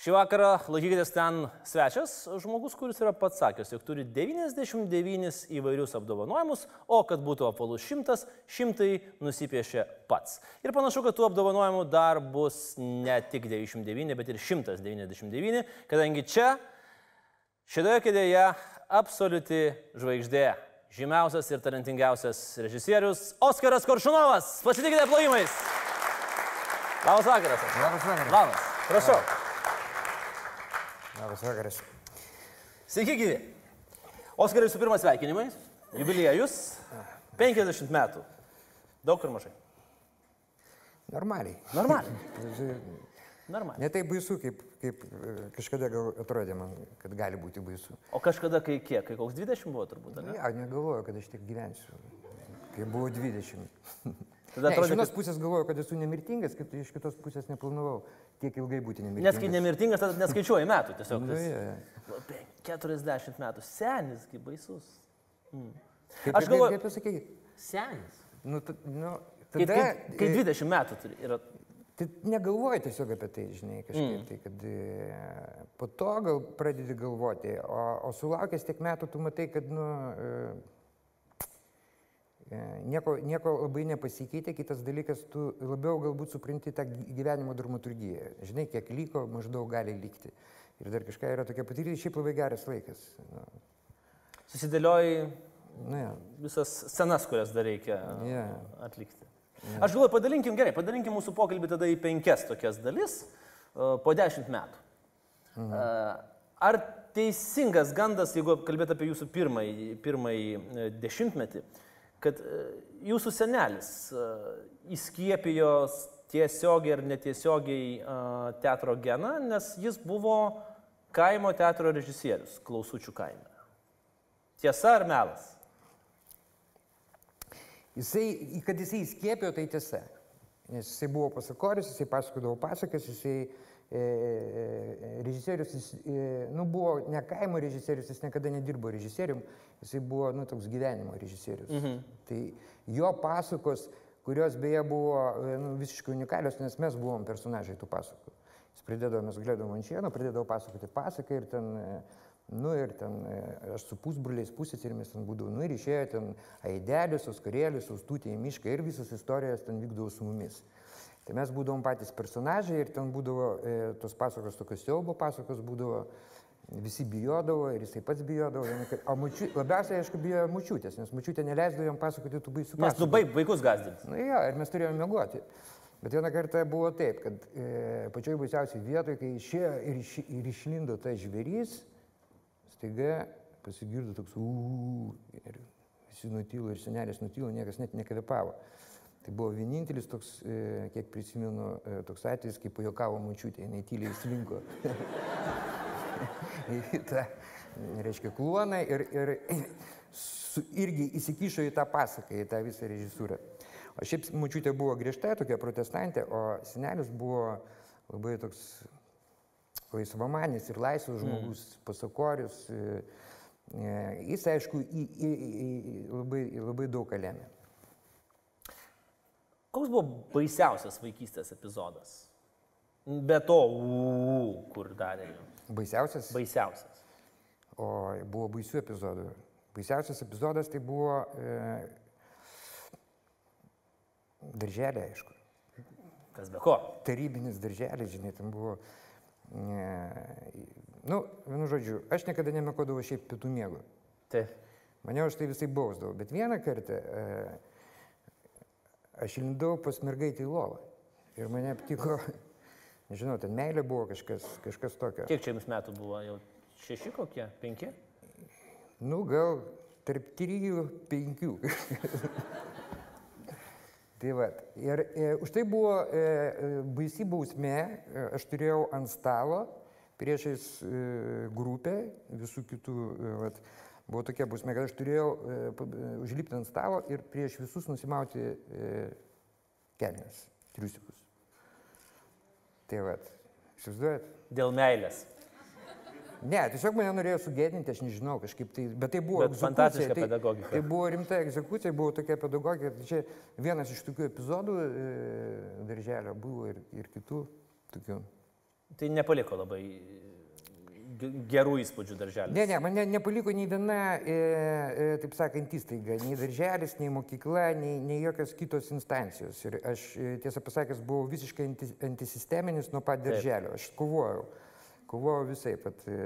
Šį vakarą laikykitės ten svečias, žmogus, kuris yra pats sakęs, jog turi 99 įvairius apdovanojimus, o kad būtų apvalus šimtas, šimtai nusipiešė pats. Ir panašu, kad tų apdovanojimų dar bus ne tik 99, bet ir 199, kadangi čia, šitoje kėdėje, absoliuti žvaigždė, žymiausias ir talentingiausias režisierius Oskaras Koršunovas. Pasitikite plojimais. Labas vakaras. Labas vakaras. Labas. Prašau. Labas vakaras. Sveiki, gyvi. Oskarai, visų pirma, sveikinimai. Jubiliejus. 50 metų. Daug ar mažai? Normaliai. Normaliai. Normaliai. Ne taip baisu, kaip, kaip e, kažkada gal atrodė man, kad gali būti baisu. O kažkada, kai kiek? Kai koks 20 buvo turbūt, Ne, ne? negalvoju, kad aš tik gyvensiu. Kai buvo 20. Tada ne, iš atrodė, vienos kad... pusės galvoju, kad esu nemirtingas, kaip iš kitos pusės neplanavau tiek ilgai būti Nes nemirtingas. kai nemirtingas, tada neskaičiuoji metų tiesiog. Nu, tas- jo. Labai, 40 metų. Senis, kaip baisus. Kaip, Aš galvoju- Kaip, kaip pasakai, Senis. nu, ta, nu, Kai, tada... kai, kai e, 20 metų turi. Yra... Tai negalvoji tiesiog apie tai, žinai, kažkaip mm. tai, kad po to gal pradedi galvoti, o, o sulaukęs tiek metų tu matai, kad, nu, e, nieko, nieko labai nepasikeitė, kitas dalykas, tu labiau galbūt supranti tą gy- gyvenimo dramaturgiją, žinai, kiek liko, maždaug gali likti. Ir dar kažką yra tokia patirtis, šiaip labai geras laikas. Nu, Susidėlioji nu, ja. visas scenas, kurias dar reikia Jo. atlikti. Aš galvoju, padalinkim gerai, padalinkim mūsų pokalbį tada į penkias tokias dalis e, po dešimt metų. E, Ar teisingas gandas, jeigu kalbėt apie jūsų pirmąjį, pirmąjį e, dešimtmetį, kad e, jūsų senelis e, įskiepijo tiesiogiai ar netiesiogiai e, teatro geną, nes jis buvo kaimo teatro režisierius, klausučių kaime. Tiesa ar melas? Jisai, kad jisai įskiepijo, tai tiesa. Nes jisai buvo pasakorius, jisai pasakodavo pasakas, jisai e, režisierius, jis, e, nu, buvo ne kaimo režisierius, jis niekada nedirbo režisierium, jisai buvo, nu, toks gyvenimo režisierius. Mhm. Tai jo pasakos, kurios beje buvo e, nu, visiškai unikalios, nes mes buvom personažai tų pasakų. Jis pradėdavo, mes galėdavom ant šieno, pradėdavo pasakoti pasaką ir ten... E, Nu ir ten e, aš su pusbroliais pusėsėmis ten būdavau, nu ir išėjo ten aidelis, oskarėlis, austutė į mišką ir visas istorijas ten vykdavo su mumis. Tai mes būdavom patys personažai ir ten būdavo e, tos pasakos, tokios siaubo pasakos būdavo, visi bijodavo ir jisai pats bijodavo. O mučiu, labiausiai, aišku, bijojo mučiutės, nes mučiutė neleisdavo jam pasakoti tų baisių pasakų. baig vaikus gazdinti. Na nu, jo, ir mes turėjome mėgoti. Bet vieną kartą buvo taip, kad e, pačioj baisiausiai vietoje, kai išėjo ir, iš, ir išlindo tas žvėrys, staiga pasigirdo toks uuu ir visi nutilo ir senelis nutilo, niekas net nekvepavo. Tai buvo vienintelis toks, e, kiek prisimenu, e, toks atvejis, kai pajokavo mučiutė, jinai tyliai slinko. į tą, reiškia, kluoną ir, ir su, irgi įsikišo į tą pasaką, į tą visą režisūrą. O šiaip mučiutė buvo griežta, tokia protestantė, o senelis buvo labai toks laisvamanis ir laisvas žmogus, mm. pasakorius. e, Jis, aišku, į, į, į, labai, labai daug ką lėmė. Koks buvo baisiausias vaikystės epizodas? Be to, uu, kur darė jums. Baisiausias, Baisiausias. o buvo baisių epizodų. Baisiausias epizodas tai buvo e, darželė, aišku. Kas be ko? tarybinis darželis, žinai, ten buvo, e, nu, vienu žodžiu, aš niekada nemekodavau šiaip pietų miego. Taip. Mane už tai visai bausdavo, bet vieną kartą e, aš įlindau pas mergaitį į lovą ir mane aptiko, nežinau, ten meilė buvo kažkas, kažkas tokio. Kiek čia jums metų buvo? Jau šeši kokie? Penki? Nu, gal tarp trijų, penkių. tai va. Ir e, už tai buvo e, e, baisi bausmė. E, aš turėjau ant stalo priešais e, grupę visų kitų e, vat, buvo tokia bausmė, kad aš turėjau e, e, užlipti ant stalo ir prieš visus nusimauti e, kelnes, triusikus. Tai vad, įsivaizduojat? Dėl meilės. Ne, tiesiog mane norėjo sugėdinti, aš nežinau, kažkaip tai, bet tai buvo Bet fantastiška tai, pedagogika. Tai buvo rimta egzekucija, buvo tokia pedagogika, tai čia vienas iš tokių epizodų e, darželio buvo ir, ir kitų tokių. Tai nepaliko labai gerų įspūdžių darželį. Ne, ne, man ne, nepaliko nei viena, e, e, taip sakant, įstaiga, nei darželis, nei mokykla, nei, nei jokios kitos instancijos. Ir aš, e, tiesą pasakęs, buvau visiškai anti, antisisteminis nuo pat darželio. Aš kovojau. Kovojau visai, pat e,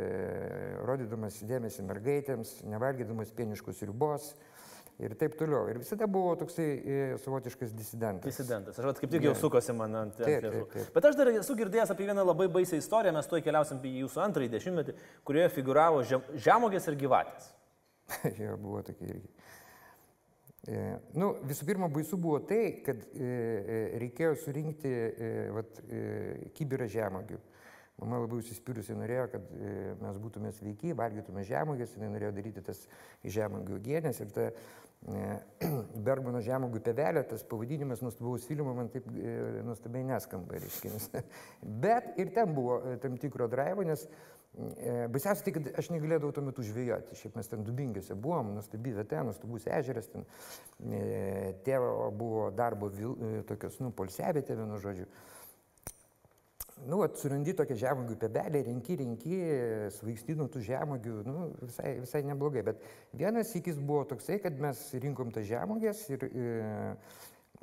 rodydamas dėmesį mergaitėms, nevalgydamas pieniškos ribos ir taip toliau. Ir visada buvo toksai e, savotiškas disidentas. Disidentas. Aš kaip tik jau sukosi man ant, taip. Bet aš dar esu girdėjęs apie vieną labai baisią istoriją, mes tuoj keliausim į jūsų antrąjį dešimtmetį, kurioje figuravo žem, žemogės ir gyvatės. jo, buvo tokie irgi. E, nu, visų pirma, baisu buvo tai, kad e, e, reikėjo surinkti e, vat, e, kibirą žemogių. Mama labai užsispyrusi norėjo, kad e, mes būtume sveiki, valgytume žemogės, jinai norėjo daryti tas žemogių gėnės ir ta e, Bergmano žemogių pevelė, tas pavadinimas nuostabaus filmo man taip nuostabiai neskamba, reiškia. Bet ir ten buvo tam tikro draivo, nes Baisiausia tai, kad aš negalėdavau tuo metu žvejoti. Šiaip mes ten dubingiuose buvom, nuostabi vieta, nuostabus ežeras, ten tėvo buvo darbo vil, tokios, nu, polsiavėtė, vienu žodžiu. Nu, surandi tokią žemogių pebelę, renki, renki, svaigstinu tų žemogių, nu, visai, visai neblogai. Bet vienas įkis buvo toksai, kad mes rinkom tas žemogės ir e,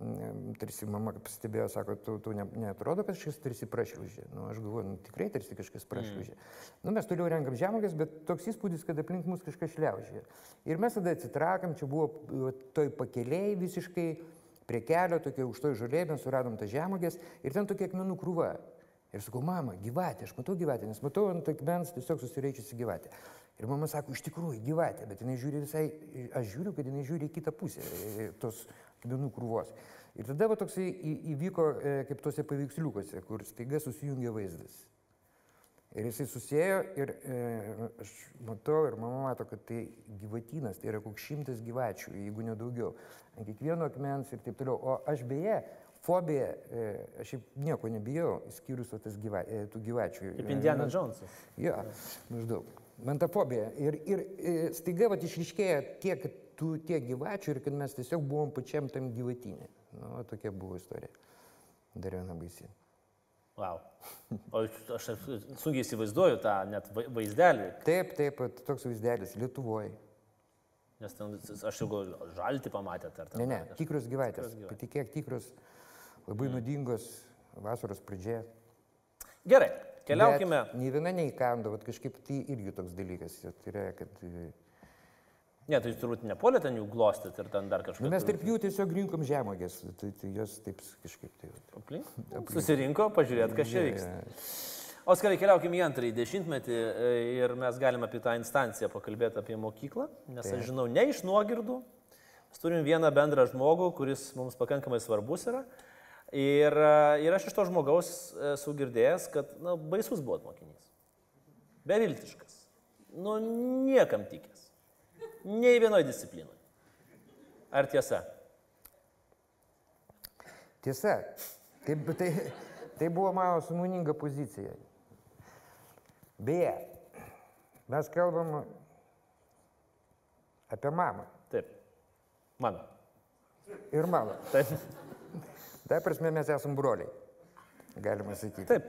Mm, tarsi mama pastebėjo, sako, tu, tu ne, netrodo, kad kažkas tarsi prašliužė. Nu, aš galvoju, nu, tikrai tarsi kažkas prašliužė. Mm. Nu, mes toliau renkam žemogės, bet toks įspūdis, kad aplink mus kažkas šliaužė. Ir mes tada atsitraukam, čia buvo toj pakeliai visiškai prie kelio, tokia už toj žolė, mes suradom tą žemogės ir ten tokia akmenų krūva. Ir sakau, mama, gyvatė, aš matau gyvatę, nes matau ant akmens tiesiog susireičiusi gyvatė. Ir mama sako, iš tikrųjų gyvatė, bet jinai žiūri visai, aš žiūriu, kad jinai žiūri į kitą pusę tos akmenų krūvos. Ir tada va toksai įvyko e, kaip tuose paveiksliukuose, kur staiga susijungia vaizdas. Ir jisai susėjo ir e, aš matau ir mama mato, kad tai gyvatynas, tai yra koks šimtas gyvačių, jeigu ne daugiau. Ant kiekvieno akmens ir taip toliau. O aš beje, fobija, aš šiaip nieko nebijau, išskyrus va tas gyva, tų gyvačių. Kaip Indiana Jonesas. Jo, maždaug. Man ta fobija. Ir, ir staiga vat išriškėja tiek tų tiek gyvačių ir kad mes tiesiog buvom pačiam tam gyvatinė. Nu, va tokia buvo istorija. Dar viena baisi. Wow. O aš sunkiai įsivaizduoju tą net vai- vaizdelį, Taip, taip, toks vaizdelis Lietuvoje. nes ten aš jau gal žalti pamatėte ar ten. Ne, ne, tikros gyvatės. Tikros gyvatės. Labai mm. nuodingos vasaros pradžioje. Gerai, keliaukime. Bet Nei viena neįkando, vat kažkaip tai irgi toks dalykas. Tai yra, kad... e, Ne, tai turbūt nepolė ten jų glostyti ir ten dar kažką. Nu, mes tarp jų tiesiog rinkom žemogės, tai, tai jos taip kažkaip tai... vat. Aplink. Susirinko, pažiūrėt, kas čia vyksta. Oskarai, keliaukime į antrąjį dešimtmetį e, ir mes galime apie tą instanciją pakalbėti apie mokyklą, nes aš žinau ne iš nuogirdų. Mes turim vieną bendrą žmogų, kuris mums pakankamai svarbus yra. Ir, e, ir aš iš to žmogaus esu girdėjęs, kad na, baisus buvo mokinys. Beviltiškas. Nu, niekam tikęs. Nei vienoje disciplinoje. Ar tiesa? Tiesa, taip, tai, tai buvo mano sąmoninga pozicija. Beje, mes kalbam apie mamą Taip. Mano. ir mamą. Taip. Tai prasme mes esam broliai, galima sakyti. Taip.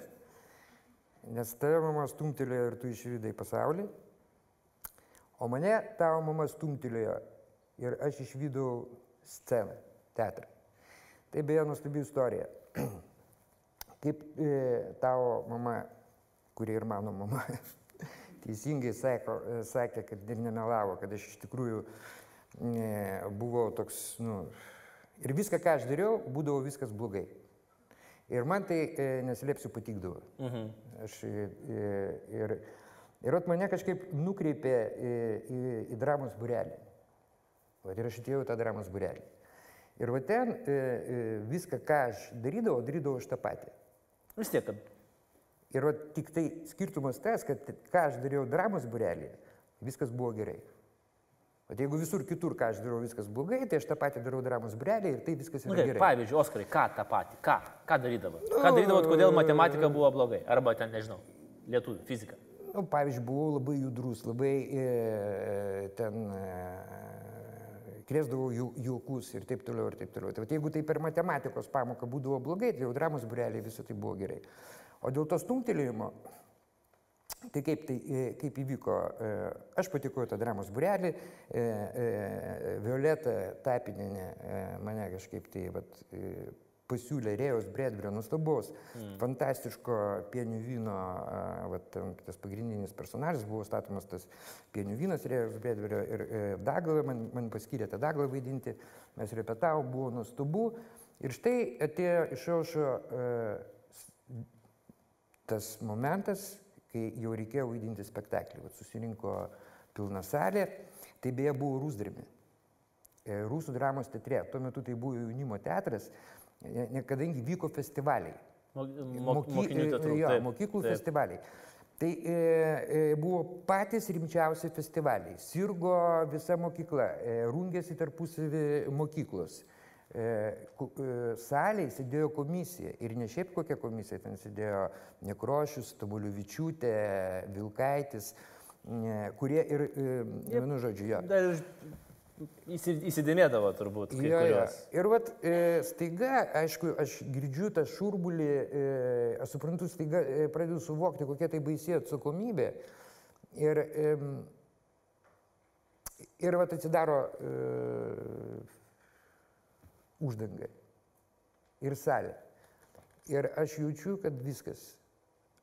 Nes tave mama stumtelėjo ir tu išvydai pasaulį, o mane tavo mama stumtelėjo ir aš išvydau sceną, teatrą. Tai beje nuostabi istorija. Kaip e, tavo mama, kuri ir mano mama, teisingai sako, e, sakė, kad ir nemelavo, kad aš iš tikrųjų e, buvau toks, nu, ir viską, ką aš dariau, būdavo viskas blogai. Ir man tai, e, neslėpsiu, patikdavo. Mhm. Aš e, e, ir, ir ot mane kažkaip nukreipė į, į, į dramos burelį. Vat ir aš atėjau į tą dramos burelį. Ir va ten e, e, viską, ką aš darydavau, darydavau aš tą patį. Vis tiek, Ir va tik tai skirtumas tas, kad ką aš dariau dramos burelį, viskas buvo gerai. O jeigu visur kitur, ką aš darau, viskas blogai, tai aš tą patį darau dramos brelį ir tai viskas Nu, yra gerai, gerai. pavyzdžiui, Oskarai, ką tą patį? Ką? Ką darydavot? Ką darydavot, kodėl matematika buvo blogai? Arba ten, nežinau, lietuvių, fizika. Nu, pavyzdžiui, buvau labai judrus, labai e, ten e, krėsdavau ju, juokus ir taip toliau ir taip toliau. Tai jeigu tai per matematikos pamoką būdavo blogai, tai jau dramos bureliai visą tai buvo gerai. O dėl to stumtelėjimo, tai kaip, tai, e, kaip įvyko, e, aš patikau tą dramos burelį, e, Violeta Tapininė mane kažkaip tai vat, pasiūlė Rėjos Bredbrio nuostabaus, mm. fantastiško pienių vyno, vat, tas pagrindinis personažas buvo statomas tas pienių vynas Rėjos Bredbrio ir Daglą, man, man paskyrė tą Daglą vaidinti, mes repetavom, buvo nuostabu. Ir štai atėjo iš aušo tas momentas, kai jau reikėjo vaidinti spektaklį. Vat susirinko pilna salė, tai beje buvo Rūsdirbi. E, Rusų dramos teatre. Tuo metu tai buvo jaunimo teatras, kadangi vyko festivaliai. Mo, mo, Moky- mokinių e, teatrų. Jo, taip, mokyklų taip. festivaliai. Tai e, e, buvo patys rimčiausi festivaliai. Sirgo visa mokykla, e, rungėsi tarpusavį mokyklos. E, e, salėje sėdėjo komisija ir ne šiaip kokia komisija, ten sėdėjo Nekrošius, Tabuliuvičiūtė, Vilkaitis, ne, kurie ir, e, vienu žodžiu, jo. Dar įsidėmėdavo turbūt Jo, jo. Ir vat e, staiga, aišku, aš girdžiu tą šurbulį, e, aš suprantu, staiga e, pradedu suvokti, kokia tai baisi atsakomybė. Ir, e, ir vat atsidaro e, uždanga ir salė. Ir aš jaučiu, kad viskas.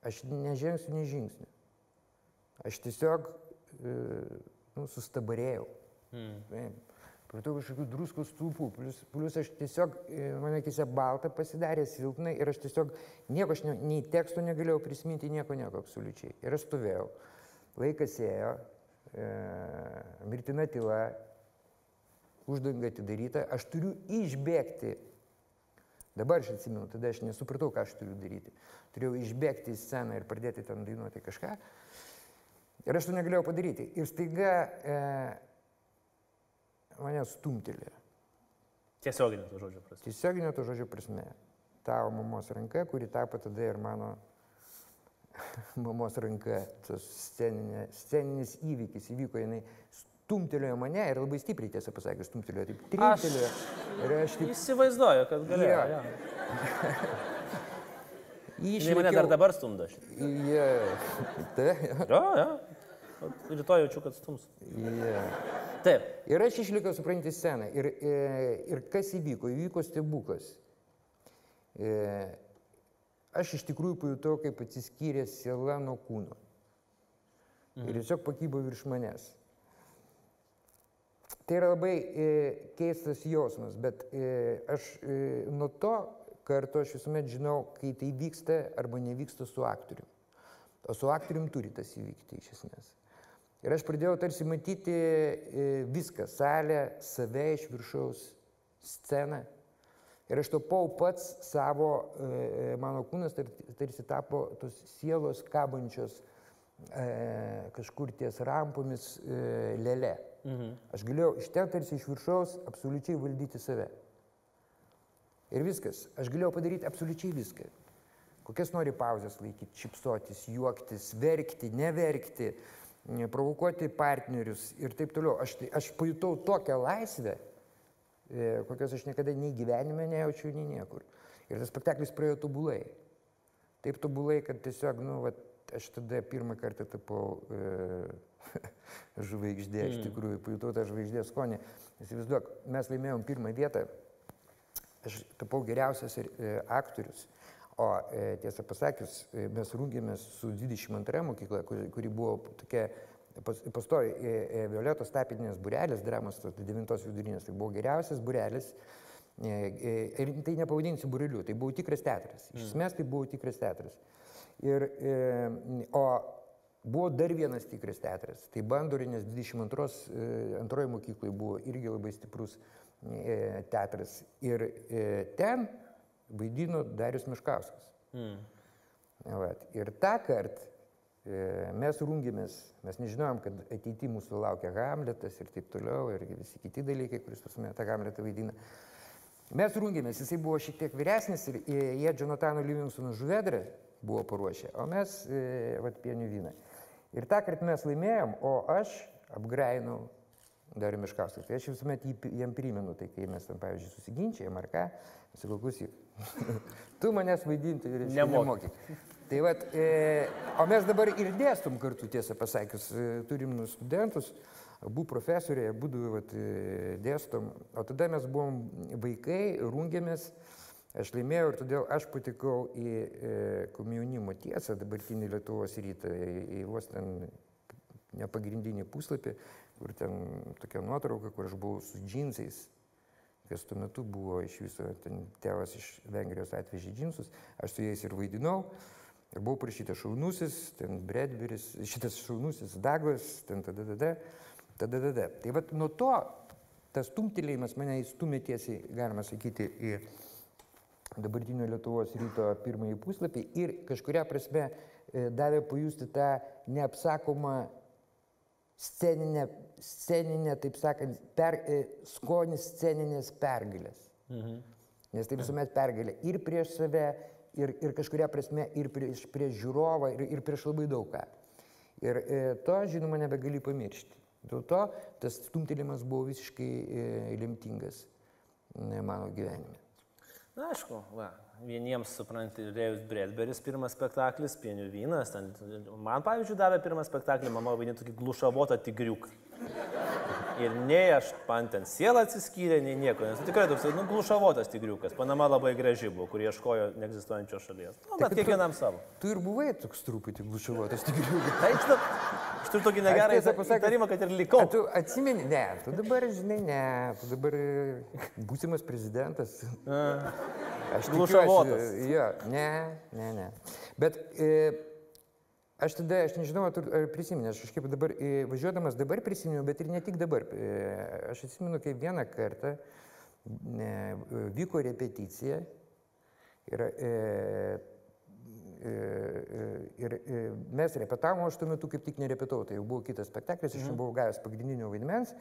Aš nežengsiu nei žingsnių. Aš tiesiog e, nu, sustabarėjau. Mm. Pratau kažkokių druskos stulpų, plus, plus aš tiesiog, e, mane akise balta pasidarė silpnai ir aš tiesiog nieko, aš ne, nei teksto negalėjau prisiminti, nieko, nieko absoliučiai. Ir aš stovėjau, laikas ėjo, e, mirtina tyla, uždanga atidaryta, aš turiu išbėgti. Dabar aš atsimenu, tada aš nesupratau, ką aš turiu daryti. Turėjau išbėgti į sceną ir pradėti ten dainuoti kažką. Ir aš to negalėjau padaryti. Ir staiga e, mane stumtelė. Tiesioginė to žodžio prasme. Tiesioginio to žodžio prasme. Tavo mamos ranka, kuri tapo tada ir mano mamos ranka. Tas sceninė, sceninis įvykis įvyko, jinai stumtelėjo mane ir labai stipriai, tiesą pasakius, stumtelėjo, taip trintelėjo. Ir aš taip Įsivaizduoju, kad galėjo. Jo. Ja. Jis išlėkiau. mane dar dabar stumdo. šitą. Jie. Tai, Jo, jo. O Rytoj jaučiu, kad stums. jie. Taip. Ir aš išlikau supranti sceną. Ir, e, ir kas įvyko? Įvyko stebuklas. E, aš iš tikrųjų pajutau, kaip atsiskyrė siela nuo kūno. Ir tiesiog pakybo virš manęs. Tai yra labai e, keistas jausmas, bet e, aš e, nuo to karto aš visuomet žinau, kai tai vyksta arba nevyksta su aktoriumi. O su aktoriumi turi tas įvykti iš esmės. Ir aš pradėjau tarsi matyti e, viską - salę, save iš viršaus, sceną. Ir aš tapau pats savo, e, mano kūnas tar- tarsi tapo tos sielos kabančios e, kažkur ties rampomis e, lėlė. Mhm. Aš galėjau iš ten tarsi iš viršaus absoliučiai valdyti save. Ir viskas. Aš galėjau padaryti absoliučiai viską. Kokias nori pauzes laikyti, šipsotis, juoktis, verkti, neverkti, ne, provokuoti partnerius ir taip toliau. Aš, aš pajutau tokią laisvę, e, kokios aš niekada nei gyvenime nejaučiau, nei niekur. Ir tas spektaklis praėjo tobulai. Taip tobulai, kad tiesiog, nu, vat, aš tada pirmą kartą tapau e, žvaigždė, iš tikrųjų, pajutau tą žvaigždės skonį. Įsivaizduok, mes laimėjom pirmą vietą, aš tapau geriausias ir, e, aktorius. O e, tiesą pasakius, e, mes rungėmės su 22 mokykla, kuri, kuri buvo tokia pas- pastovi e, e, Violetos Tapinės burelis, dramos tos 9 vidurinės, tai buvo geriausias burelis. E, e, Ir tai nepavadinsiu bureliu, tai buvo tikras teatras. Iš esmės tai buvo tikras teatras. Ir, o buvo dar vienas tikras teatras. Tai Bandorinės 22 e, mokyklai buvo irgi labai stiprus e, teatras. Ir e, ten vaidino Darius Miškauskas. Mm. Vat. Ir tą kartą mes rungėmės, mes nežinojom, kad ateityje mūsų laukia Hamletas ir taip toliau, ir visi kiti dalykai, kuris pas mane tą Hamletą vaidina. Mes rungėmės, jisai buvo šiek tiek vyresnis ir jie Jonatano Livingstono žuvedrę buvo paruošę, o mes, e, vad, pienių vyną. Ir tą kartą mes laimėjom, o aš apgrainau Dariu Miškauską. Tai aš visuomet jį, jam primenu, tai kai mes tam, pavyzdžiui, susiginčiai, ar ką, sakau, klausyk, tu manęs vaidinti ir nemoki. Tai vat, e, o mes dabar ir dėstum kartu, tiesą pasakius, e, turim studentus, abu profesoriai, abu vat, e, dėstom, o tada mes buvom vaikai, rungėmės, aš laimėjau ir todėl aš patikau į e, komjaunimo tiesą, dabartinį Lietuvos rytą, į, į vos ten nepagrindinį puslapį, kur ten tokia nuotrauka, kur aš buvau su džinsais, kas tuo metu buvo iš viso, ten tėvas iš Vengrijos atvežė džinsus, aš su jais ir vaidinau. Ir buvo parašyta šaunusis, ten Bredberis, šitas šaunusis Daglas, ten tada, tada, tada, tada. Tai vad nuo to tas tumtelėjimas mane įstumė tiesiai, galima sakyti, į dabartinio Lietuvos ryto pirmąjį puslapį ir kažkuria prasme e, davė pajusti tą neapsakomą sceninę, sceninę taip sakant, per, e, skonį sceninės pergalės. Mhm. Nes tai visuomet pergalė ir prieš save, ir, ir kažkuria prasme ir prieš, prieš žiūrovą, ir, ir prieš labai daug ką. Ir e, to, žinoma, nebegali pamiršti. Dėl to tas stumtelimas buvo visiškai e, lemtingas e, mano gyvenime. Na, aišku, va, vieniems, supranti, Rėjus Bredberis pirmas spektaklis, Pienių vynas, ten, man, pavyzdžiui, davė pirmą spektaklį, mama vaidino tokį glušavotą tigriuką. Ir nei aš man ten sielą atsiskyrė, nei nieko, nes tikrai toks, nu, glušavotas tigriukas, Panama labai graži buvo, kur ieškojo neegzistuojančios šalies. Nu, bet kiekvienam savo. Tu ir buvai toks truputį glušavotas tigriukas. Tai aš, turiu tokį negerą įtarimą, kad ir likau. Tu atsimeni, ne, tu dabar, žinai, ne, tu dabar e, būsimas prezidentas. Aš Glušavotas. Jo, ne, ne, ne. Bet e, aš tada, aš nežinau, ar prisimeni, aš kažkaip dabar, e, važiuodamas dabar prisimenu, bet ir ne tik dabar. E, aš atsimenu, kaip vieną kartą e, vyko repeticija ir, e, ir e, mes repetavom, aš tuo metu kaip tik nerepetau, tai jau buvo kitas spektaklis, aš jau buvau gavęs pagrindinio vaidmens,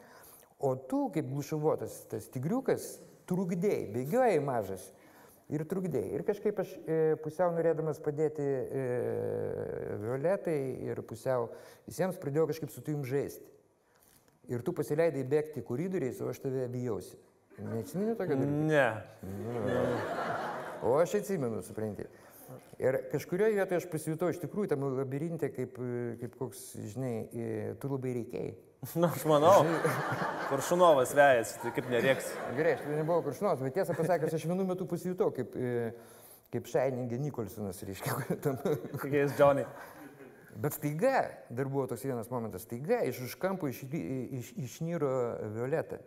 o tu kaip glušavotas, tas tigriukas, trukdėjai, bėgiojai mažas ir trukdėjai. Ir kažkaip aš e, pusiau norėdamas padėti e, Violetai ir pusiau visiems pradėjau kažkaip su tavim žaisti. Ir tu pasileidai bėgti koridoriais, o aš tave bijausi. Neatsimeni tokio dalyko? Ne. O aš atsimenu, supranti. Ir kažkurioje vietoje aš pasijutau iš tikrųjų tam labirinte, kaip, kaip koks, žinai, e, tu labai reikėjai. Na, aš manau, Kuršunovas vėjas, tai kaip nereiks. Gerai, aš tai nebuvau kuršnos, bet tiesą pasakius, aš vienu metu pasijutau kaip, e, kaip Šainingė Nikolsonas, reiškia. tam. Kokiais Johnny. Bet staiga, dar buvo toks vienas momentas, staiga iš už kampo iš, iš, išnyro Violeta.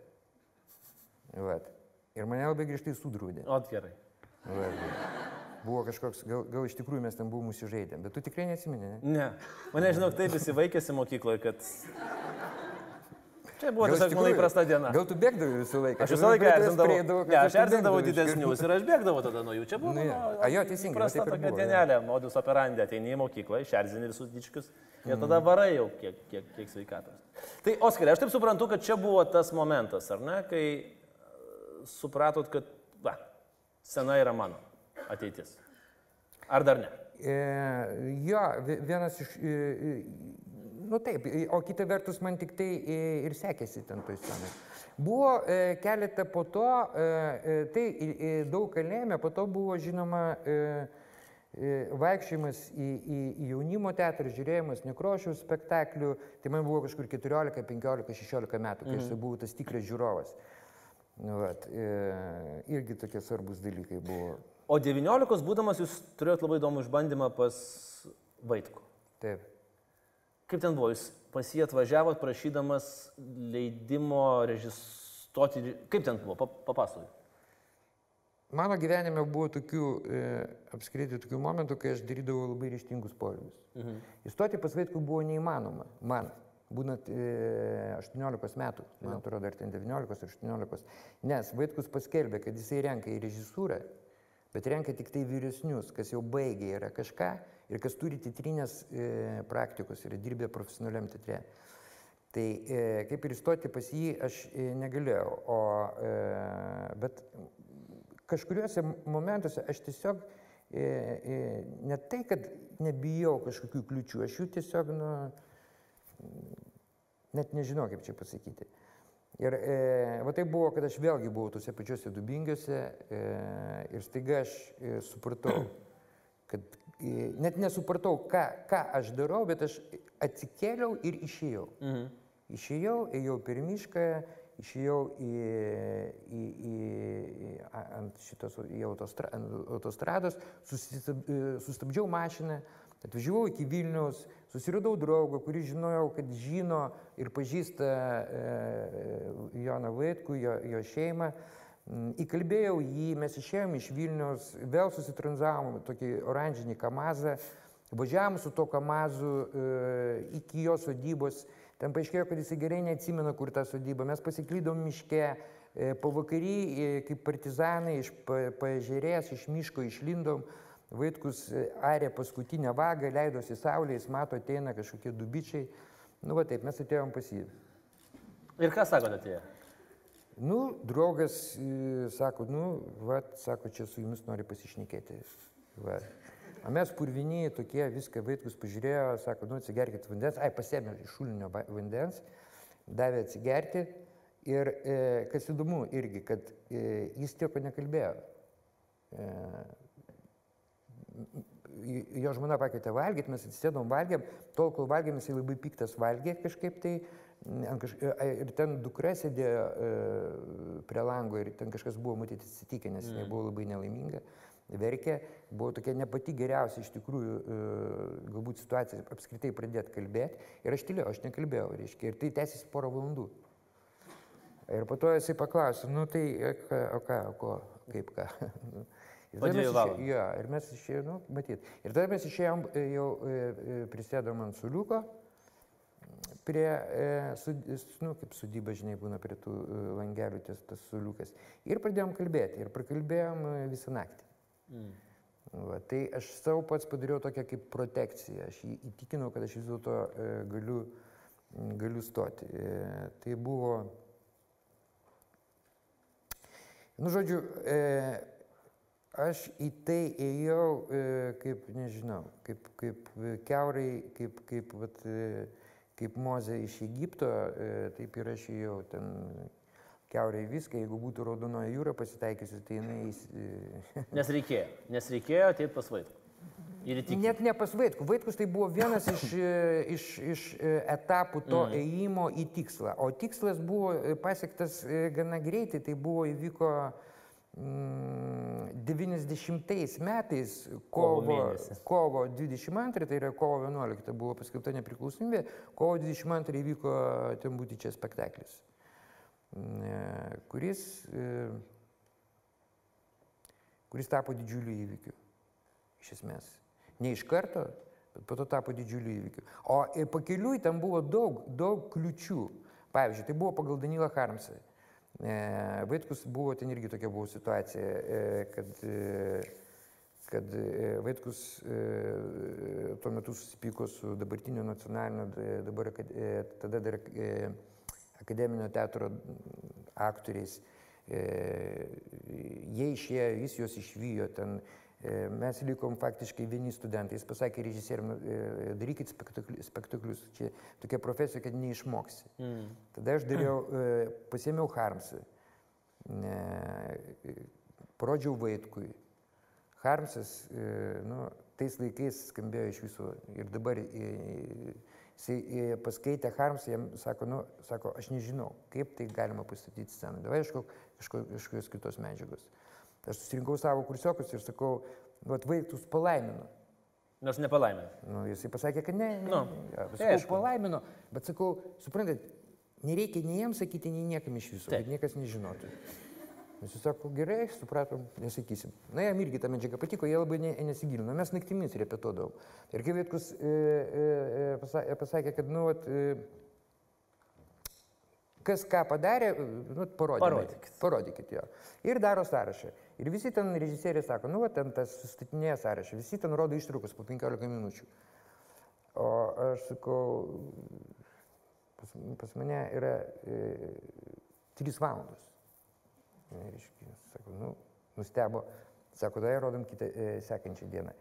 Vat. Ir mane labai grįžtai sudraudė. O, gerai. Vat. Buvo kažkoks, gal, gal iš tikrųjų mes ten buvome sužeidę, bet tu tikrai neatsimeni, ne? Ne. Mane, žinok, taip įsivaikėsi mokykloje, kad... Čia buvo Gal tiesiog mano įprasta diena. Gal tu bėgdavai visą laiką? Aš visą laiką erzindavau. Ne, aš erzindavau didesnius ir aš bėgdavau tada nuo jų. Čia buvo Nu, jo. mano A, jo, teisingai, ir tokia buvo, dienelė, modus operandi, ateini į mokyklą, išerzini visus dičkius ir tada Mm. varai jau kiek, kiek, kiek sveikatos. Tai, Oskarai, aš taip suprantu, kad čia buvo tas momentas, ar ne, kai e, supratot, kad, va, sena yra mano ateitis. Ar dar ne? E, jo, vi- vienas iš... E, e, nu taip, e, o kita vertus man tik tai e, ir sekėsi ten toj scenai. Buvo e, keletą po to, e, e, tai e, e, daug ką lėmė, po to buvo žinoma e, vaikščiojimas į, į, į jaunimo teatrą, žiūrėjimas nekrošiaus spektaklių, tai man buvo kažkur 14, 15, 16 metų, kai aš jau buvau tas tikras žiūrovas. Nu, vat, e, irgi tokie svarbus dalykai buvo. O 19 būdamas jūs turėjot labai įdomų išbandymą pas Vaitku. Taip. Kaip ten buvo, jūs pas jį atvažiavot prašydamas leidimo režisuoti, kaip ten buvo, Pa- papasakokit. Mano gyvenime buvo tokių, e, apskritai tokių momentų, kai aš darydavau labai ryštingus poelgius. Mhm. Įstoti pas vaikų buvo neįmanoma, man, būnant e, 18 metų, man atrodo, ar ten 19 ar 18, nes vaikus paskelbė, kad jisai renka į režisūrą bet renka tik tai vyresnius, kas jau baigė yra kažką ir kas turi titrinės e, praktikos ir dirbė profesionaliam teatre. Tai e, kaip ir įstoti pas jį aš e, negalėjau, o, e, bet kažkuriuose momentuose aš tiesiog e, e, ne tai, kad nebijau kažkokių kliučių, aš jų tiesiog, nu, net nežinau, kaip čia pasakyti. Ir e, va tai buvo, kad aš vėlgi buvau tuose pačiuose dubingiuose e, ir staiga aš e, supratau, kad e, net nesupratau, ką, ką aš darau, bet aš atsikėliau ir išėjau. Mhm. Išėjau, ėjau per mišką, išėjau į, į, į, į, ant šitos į autostra, ant autostrados, susistab, e, sustabdžiau mašiną, atvažiavau iki Vilnius, Susiradau draugą, kurį žinojau, kad žino ir pažįsta e, Joną Vaitkų, jo, jo šeimą. Mm, įkalbėjau jį, mes išėjom iš Vilnius, vėl susitranzavom tokį oranžinį kamazą, važiavom su to kamazu e, iki jo sodybos. Ten paaiškėjo, kad jis gerai neatsimena, kur ta sodyba. Mes pasiklydom miške, e, pavakary, e, kaip partizanai iš paežerės, iš miško išlindom. Vaitkus e, arė paskutinę vagą, leidosi saulė, jis mato, ateina kažkokie dubičiai. Nu, va taip, mes atėjom pas jį. Ir ką sakote atėję? Nu, draugas e, sako, nu, va, sako, čia su jumis nori pasišnekėti. Va. O mes purviniai tokie, viską Vaitkus pažiūrėjo, sako, nu, atsigerkit vandens, ai, pasėmė iš šulinio vandens, davė atsigerti. Ir e, kas įdomu irgi, kad e, jis tieko nekalbėjo. E, jo žmona pakvietė valgyti, mes atsisėdom valgėm, tol kol valgėm jisai labai piktas valgė kažkaip tai. Kaž... Ir ten dukra sėdėjo e, prie lango ir ten kažkas buvo matyti įsitikę, nes mm. jinai buvo labai nelaiminga, verkė, buvo tokia ne pati geriausia iš tikrųjų e, galbūt situacija apskritai pradėti kalbėti. Ir aš tylėjau, aš nekalbėjau, reiškia, ir tai tęsiasi porą valandų. Ir po to jisai paklausė, nu tai, o ką, o ko, kaip ką. Po dviejų valandų. Jo, ir mes išėjome, nu, matyt. Ir tada mes išėjom jau prisėdom ant suliuko, prie, su, nu, kaip sudyba, žinai, būna prie tų langelių ties tas suliukas. Ir pradėjom kalbėti, ir prakalbėjom visą naktį. Mm. Va, tai aš savo pats padariau tokią kaip protekciją, aš įtikinau, kad aš vis dėlto e, galiu, galiu stoti. E, tai buvo, nu žodžiu, e, aš į tai ėjau e, kaip, nežinau, kaip, kaip keurai, kaip, kaip, vat, e, kaip mozė iš Egipto, e, taip ir aš ėjau ten keurai viską, jeigu būtų raudonoji jūra pasitaikysi, tai jinai... Nes reikėjo, nes reikėjo ateit pas vaiką. Net ne pas Vaitkus. Vaitkus tai buvo vienas iš, iš, iš etapų to mm. ėjimo į tikslą. O tikslas buvo pasiektas gana greitai, tai buvo įvyko uh, 90 metais, kovo, kovo 22, tai yra kovo 11 buvo paskelbta nepriklausomybė, kovo 22 įvyko ten būti čia spektaklis, kuris, kuris tapo didžiuliu įvykiu, iš esmės. Ne iš karto, bet po to tapo didžiuliu įvykiu. O pakeliui ten buvo daug, daug kliučių. Pavyzdžiui, tai buvo pagal Danilą Harmsą. Vaitkus buvo, ten irgi tokia buvo situacija, kad, kad Vaitkus tuo metu susipyko su dabartiniu nacionaliniu, dabar tada dar akademinio teatro aktoriais. Jie išėjo, jis juos išvyjo ten mes likom faktiškai vieni studentai. Jis pasakė režisieriam, darykit spektaklius. Čia tokia profesija, kad neišmoksi. Mm. Tada aš dariau, pasėmiau Harmsą, parodžiau Vaitkui. Harmsas, nu, tais laikais skambėjo iš viso ir dabar jisai paskaitė Harmsą, jam sako, nu, sako, aš nežinau, kaip tai galima pastatyti sceną. Davai ieškok kažkokios kitos medžiagos. Aš susirinkau savo kursiokus ir sakau, nu, atvaiktus palaiminu. Nors nepalaimino. Nu, jisai pasakė, kad ne. ne, nu, ja, sakau, aišku. palaimino, bet sakau, suprantat, nereikia nei jiems sakyti, nei niekam iš viso, kad niekas nežinotų. Jis sako, gerai, supratom, nesakysim. Na, jam irgi ta medžiaga patiko, jie labai ne, nesigilino. Mes naktimis repetuodavom. Ir kai Vietkus e, e, e pasakė, kad, nu, vat, e, kas ką padarė, nu, parodykit. Parodykit. Parodykit jo. Ir daro sąrašą. Ir visi ten režisieriai sako, nu, va, ten tas sustatinėja sąrašą, visi ten rodo ištraukas po 15 minučių. O aš sakau, pas, pas mane yra e, 3 valandos. Reiškia, sako, nu, nustebo, sako, tada rodom kitą e, sekančią dieną.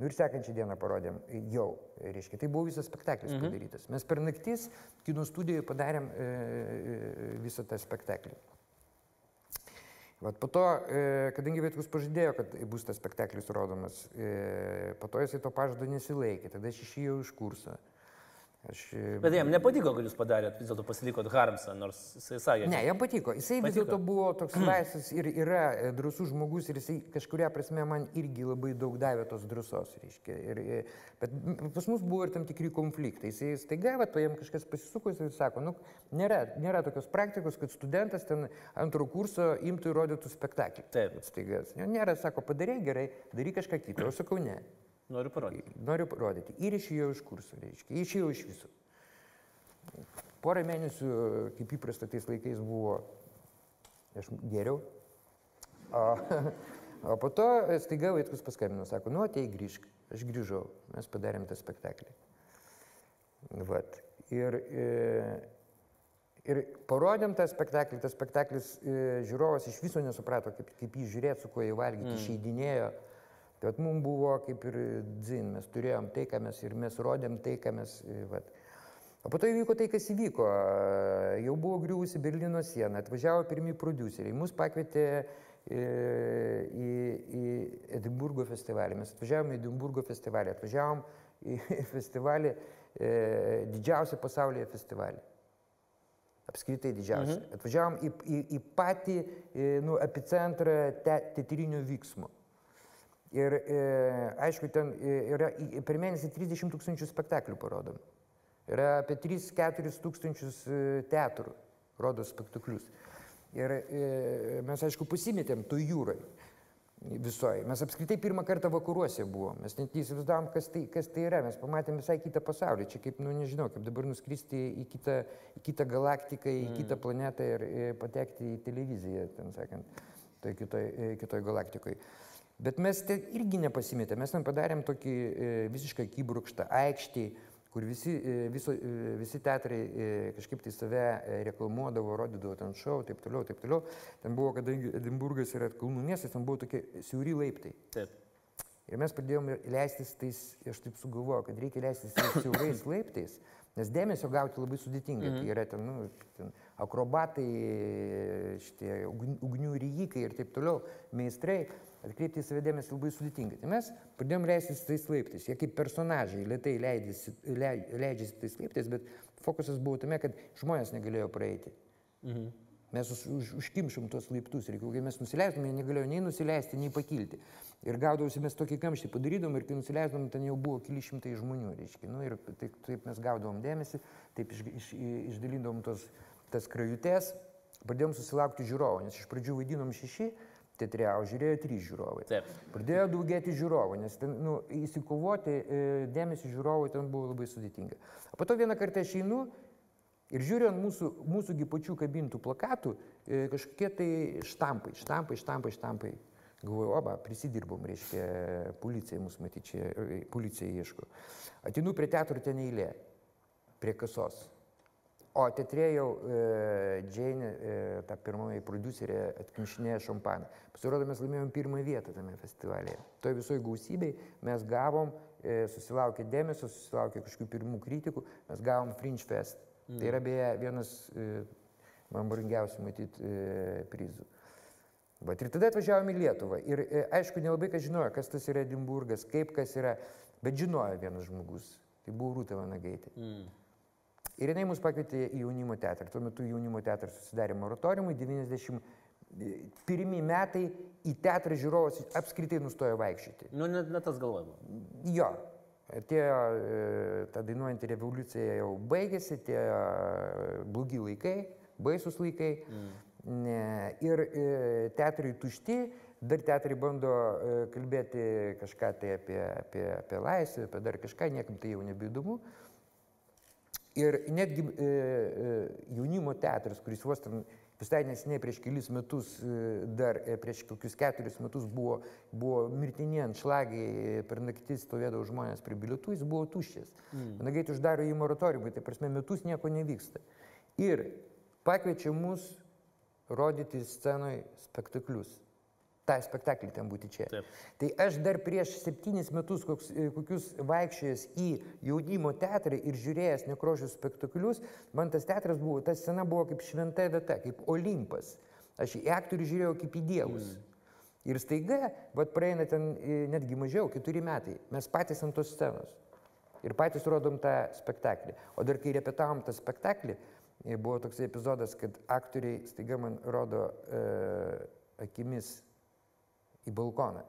Nu ir sekančią dieną parodėm jau, reiškia, tai buvo visas spektaklis mhm. padarytas. Mes per naktis kino studijoje padarėm e, e, visą tą spektaklį. Vat po to, e, kadangi Vietkus pažadėjo, kad bus tas spektaklis rodomas, e, po to jisai to pažado nesilaikė, tada aš išėjau iš kurso. Aš, Bet jam nepatiko, kad jūs padarėt, vis dėlto pasilikot Harmsą, nors jisai sakė. Ne, jam patiko. Jisai vis Patiko. dėlto buvo toks laisvas ir yra e, drąsus žmogus ir jisai kažkuria prasme man irgi labai daug davė tos drąsos, reiškia. Ir, e, bet pas mus buvo ir tam tikri konfliktai. Jisai staiga, va, to jam kažkas pasisuko ir sako, nu, nėra, nėra tokios praktikos, kad studentas ten antro kurso imtų ir rodytų spektaklį. Taip. Staiga. Nėra, sako, padaryk gerai, daryk kažką kitą. Aš sakau, ne. Noriu parodyti. Noriu parodyti. Ir išėjau iš kurso, reiškia. Išėjau iš viso. Porą mėnesių, kaip įprasta tais laikais buvo, aš geriau. O, o po to staiga Vaitkus paskambino, sako, nu atei grįžk. Aš grįžau, mes padarėm tą spektaklį. Vat. Ir, e, ir parodėm tą spektaklį, tas spektaklis e, žiūrovas iš viso nesuprato, kaip, kaip jį žiūrėti, su kuo jį valgyti, mm. išeidinėjo. Bet mums buvo kaip ir dzin, mes turėjom tai, ką mes ir mes rodėm tai, ką mes... e, Vat. O po to įvyko tai, kas įvyko. Jau buvo griuvusi Berlyno siena, atvažiavo pirmieji produceriai, mus pakvietė e, į, į Edinburgo festivalį. Mes atvažiavome į Edinburgo festivalį, atvažiavom į festivalį, e, didžiausią pasaulyje festivalį. Apskritai didžiausią. Mhm. Atvažiavom į, į, į patį e, nu, epicentrą te, teatrinio vyksmo. Ir e, aišku, ten e, yra per mėnesį 30 tūkstančių spektaklių parodom. Yra apie 3-4 tūkstančius e, teatrų rodo spektaklius. Ir e, mes, aišku, pasimetėm tu jūrai visoji. Mes apskritai pirmą kartą vakaruose buvom. Mes net neįsivaizdavom, kas tai, kas tai yra. Mes pamatėm visai kitą pasaulį. Čia kaip, nu nežinau, kaip dabar nuskristi į kitą, į kitą galaktiką, į kitą planetą ir e, patekti į televiziją, ten sakant, toj kitoj, e, kitoj galaktikoje. Bet mes ten irgi nepasimetėm. Mes ten padarėm tokį e, visišką kybrukštą aikštį, kur visi, e, viso, e, visi teatrai kažkaip tai save reklamuodavo, rodydavo ten šou, taip toliau, taip toliau. Ten buvo, kadangi Edinburgas yra kalnų miestas, ten buvo tokie siauri laiptai. Taip. Ir mes pradėjome leistis tais, aš taip sugalvojau, kad reikia leistis tais siaurais laiptais, nes dėmesio gauti labai sudėtinga. Tai yra ten, nu, ten akrobatai, šitie ugn- ugnių ryjikai ir taip toliau, meistrai. Atkreipti į save dėmesį labai sudėtinga. Tai mes pradėjome leistis tais laiptais. Jie kaip personažai lietai leidžiasi, lei- leidžiasi tais laiptais, bet fokusas buvo tame, kad žmonės negalėjo praeiti. Mhm. Mes už, už, užkimšom tuos laiptus ir kai mes nusileistum, jie negalėjo nei nusileisti, nei pakilti. Ir gaudavosi mes tokį kamštį padarydom ir kai nusileisdom, ten jau buvo keli šimtai žmonių, reiškia. Nu, ir taip, taip mes gaudavom dėmesį, taip iš, iš, išdalindavom tos, tas krajutės, pradėjom susilaukti žiūrovų, nes iš pradžių vaidinom šeši, teatre, o žiūrėjo trys žiūrovai. Taip. Pradėjo daugėti žiūrovų, nes ten, nu, įsikovoti e, dėmesį žiūrovų ten buvo labai sudėtinga. O po to vieną kartą aš einu ir žiūriu ant mūsų, mūsųgi pačių kabintų plakatų e, kažkokie tai štampai, štampai, štampai, štampai. Galvoju, oba, prisidirbom, reiškia, policija mūsų matyti čia, e, policija ieško. Atinu prie teatro ten eilė, prie kasos. O teatre jau e, Džeinė, e, ta pirmoji producerė, atkimšinėja šampaną. Pasirodo, mes laimėjom pirmą vietą tame festivalyje. Toje visoje gausybėje mes gavom, e, susilaukė dėmesio, susilaukė kažkokių pirmų kritikų, mes gavom Fringe Fest. Mm. Tai yra beje vienas e, man brangiausių matyti e, prizų. Bet ir tada atvažiavome į Lietuvą. Ir e, aišku, nelabai kas žinojo, kas tas yra Edimburgas, kaip kas yra, bet žinojo vienas žmogus. Tai buvo Rūta Vanagaitė. Mm. Ir jinai mus pakvietė į jaunimo teatrą. Tuo metu jaunimo teatras susidarė moratoriumui, 91 metai į teatrą žiūrovas apskritai nustojo vaikščioti. Nu, net, net tas galvojimas. Jo, atėjo e, ta dainuojanti revoliucija jau baigėsi, tie blogi laikai, baisus laikai. Mm. Ir teatrai tušti, dar teatrai bando kalbėti kažką tai apie, apie, apie laisvę, apie dar kažką, niekam tai jau nebeįdomu. Ir netgi e, e, jaunimo teatras, kuris vos ten visai nesiniai prieš kelis metus, e, dar e, prieš kokius keturis metus buvo, buvo mirtini ant šlagiai, per naktį stovėdavo žmonės prie bilietų, jis buvo tuščias. Mm. Nagait uždaro į moratoriumą, tai prasme metus nieko nevyksta. Ir pakviečia mus rodyti scenoje spektaklius tą spektaklį ten būti čia. Taip. Tai aš dar prieš septynis metus koks, e, kokius vaikščiojęs į jaunimo teatrą ir žiūrėjęs nekrošius spektaklius, man tas teatras buvo, ta scena buvo kaip šventa vieta, kaip Olimpas. Aš į aktorių žiūrėjau kaip į dievus. Mm. Ir staiga, vad praeina ten e, netgi mažiau, keturi metai, mes patys ant tos scenos. Ir patys rodom tą spektaklį. O dar kai repetavom tą spektaklį, e, buvo toks epizodas, kad aktoriai staiga man rodo e, akimis į balkoną.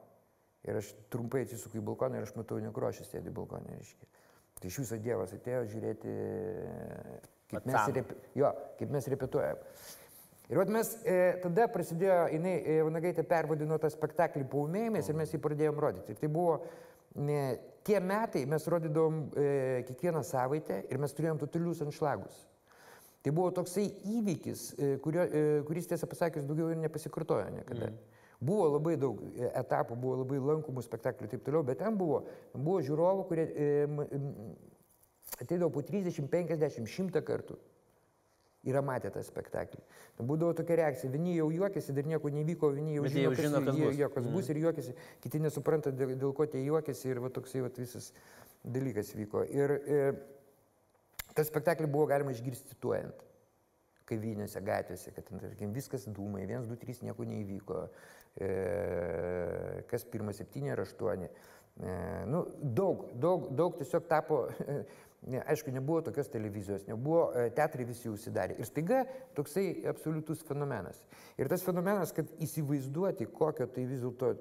Ir aš trumpai atsisuku į balkoną ir aš matau nekrošį sėdi balkonė, reiškia. Tai iš viso Dievas atėjo žiūrėti, kaip mes, rep... jo, kaip mes repetuojam. Ir vat mes e, tada prasidėjo, jinai, e, Vanagaitė pervadino tą spektaklį paumėjimais ir mes jį pradėjom rodyti. Ir tai buvo ne, tie metai, mes rodydavom e, kiekvieną savaitę ir mes turėjom totalius anšlagus. Tai buvo toksai įvykis, e, kurio, e, kuris tiesą pasakius daugiau ir nepasikartojo niekada. Mm. Buvo labai daug e, etapų, buvo labai lankomų spektaklių ir taip toliau, bet ten buvo, buvo žiūrovų, kurie e, ateidavo po 30, 50, 100 kartų. Yra matę tą spektaklį. Būdavo tokia reakcija, vieni jau juokiasi, dar nieko nevyko, vieni jau, žino, jau žino, kas, jie, bus. Jo, kas mm. bus ir juokiasi, kiti nesupranta, dėl, dėl ko tie juokiasi ir va, toksai va, visas dalykas vyko. Ir e, tą spektaklį buvo galima išgirsti tuojant kavinėse, gatvėse, kad ten, tarkim, viskas dūmai, 1, 2, 3 nieko neįvyko, kas pirmas septyni ar aštuoni. E, nu, daug, daug, daug tiesiog tapo, ne, aišku, nebuvo tokios televizijos, nebuvo, e, teatrai visi užsidarė. Ir staiga toksai absoliutus fenomenas. Ir tas fenomenas, kad įsivaizduoti, tai dėlto,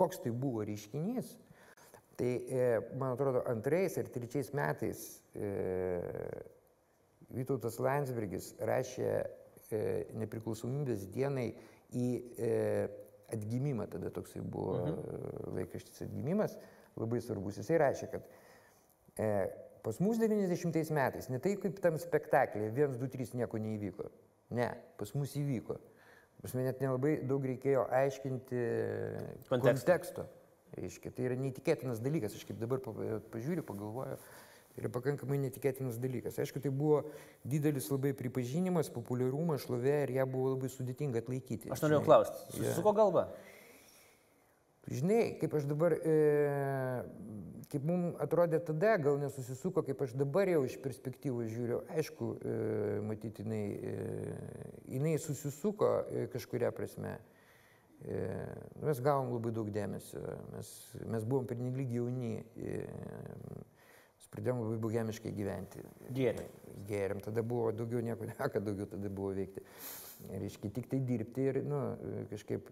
koks tai buvo reiškinys, tai, man atrodo, antrais ir trečiais metais Vytautas Landsbergis rašė nepriklausomybės dienai į e, atgimimą, tada toksai buvo mhm. laikraštis atgimimas, labai svarbus. Jisai rašė, kad e, pas mus 90 metais, ne tai kaip tam spektaklė, 1, 2, 3 nieko neįvyko. Ne, pas mus įvyko. Pas mane net nelabai daug reikėjo aiškinti konteksto. konteksto. Reiškia, tai yra neįtikėtinas dalykas, aš kaip dabar pažiūriu, pagalvoju, yra pakankamai netikėtinas dalykas. Aišku, tai buvo didelis labai pripažinimas, populiarumas, šlovė ir ją buvo labai sudėtinga atlaikyti. Aš norėjau klausti, susisuko ja. galva? Žinai, kaip aš dabar, e, kaip mums atrodė tada, gal nesusisuko, kaip aš dabar jau iš perspektyvos žiūriu, aišku, e, matyti, jinai, e, jinai susisuko e, kažkuria prasme. E, mes gavom labai daug dėmesio, mes, mes buvom pernelyg jauni. E, pradėjom labai bogemiškai gyventi. Gėrėm. Gėrėm, tada buvo daugiau nieko, ne, kad daugiau tada buvo veikti. Reiškia, tik tai dirbti ir, nu, kažkaip,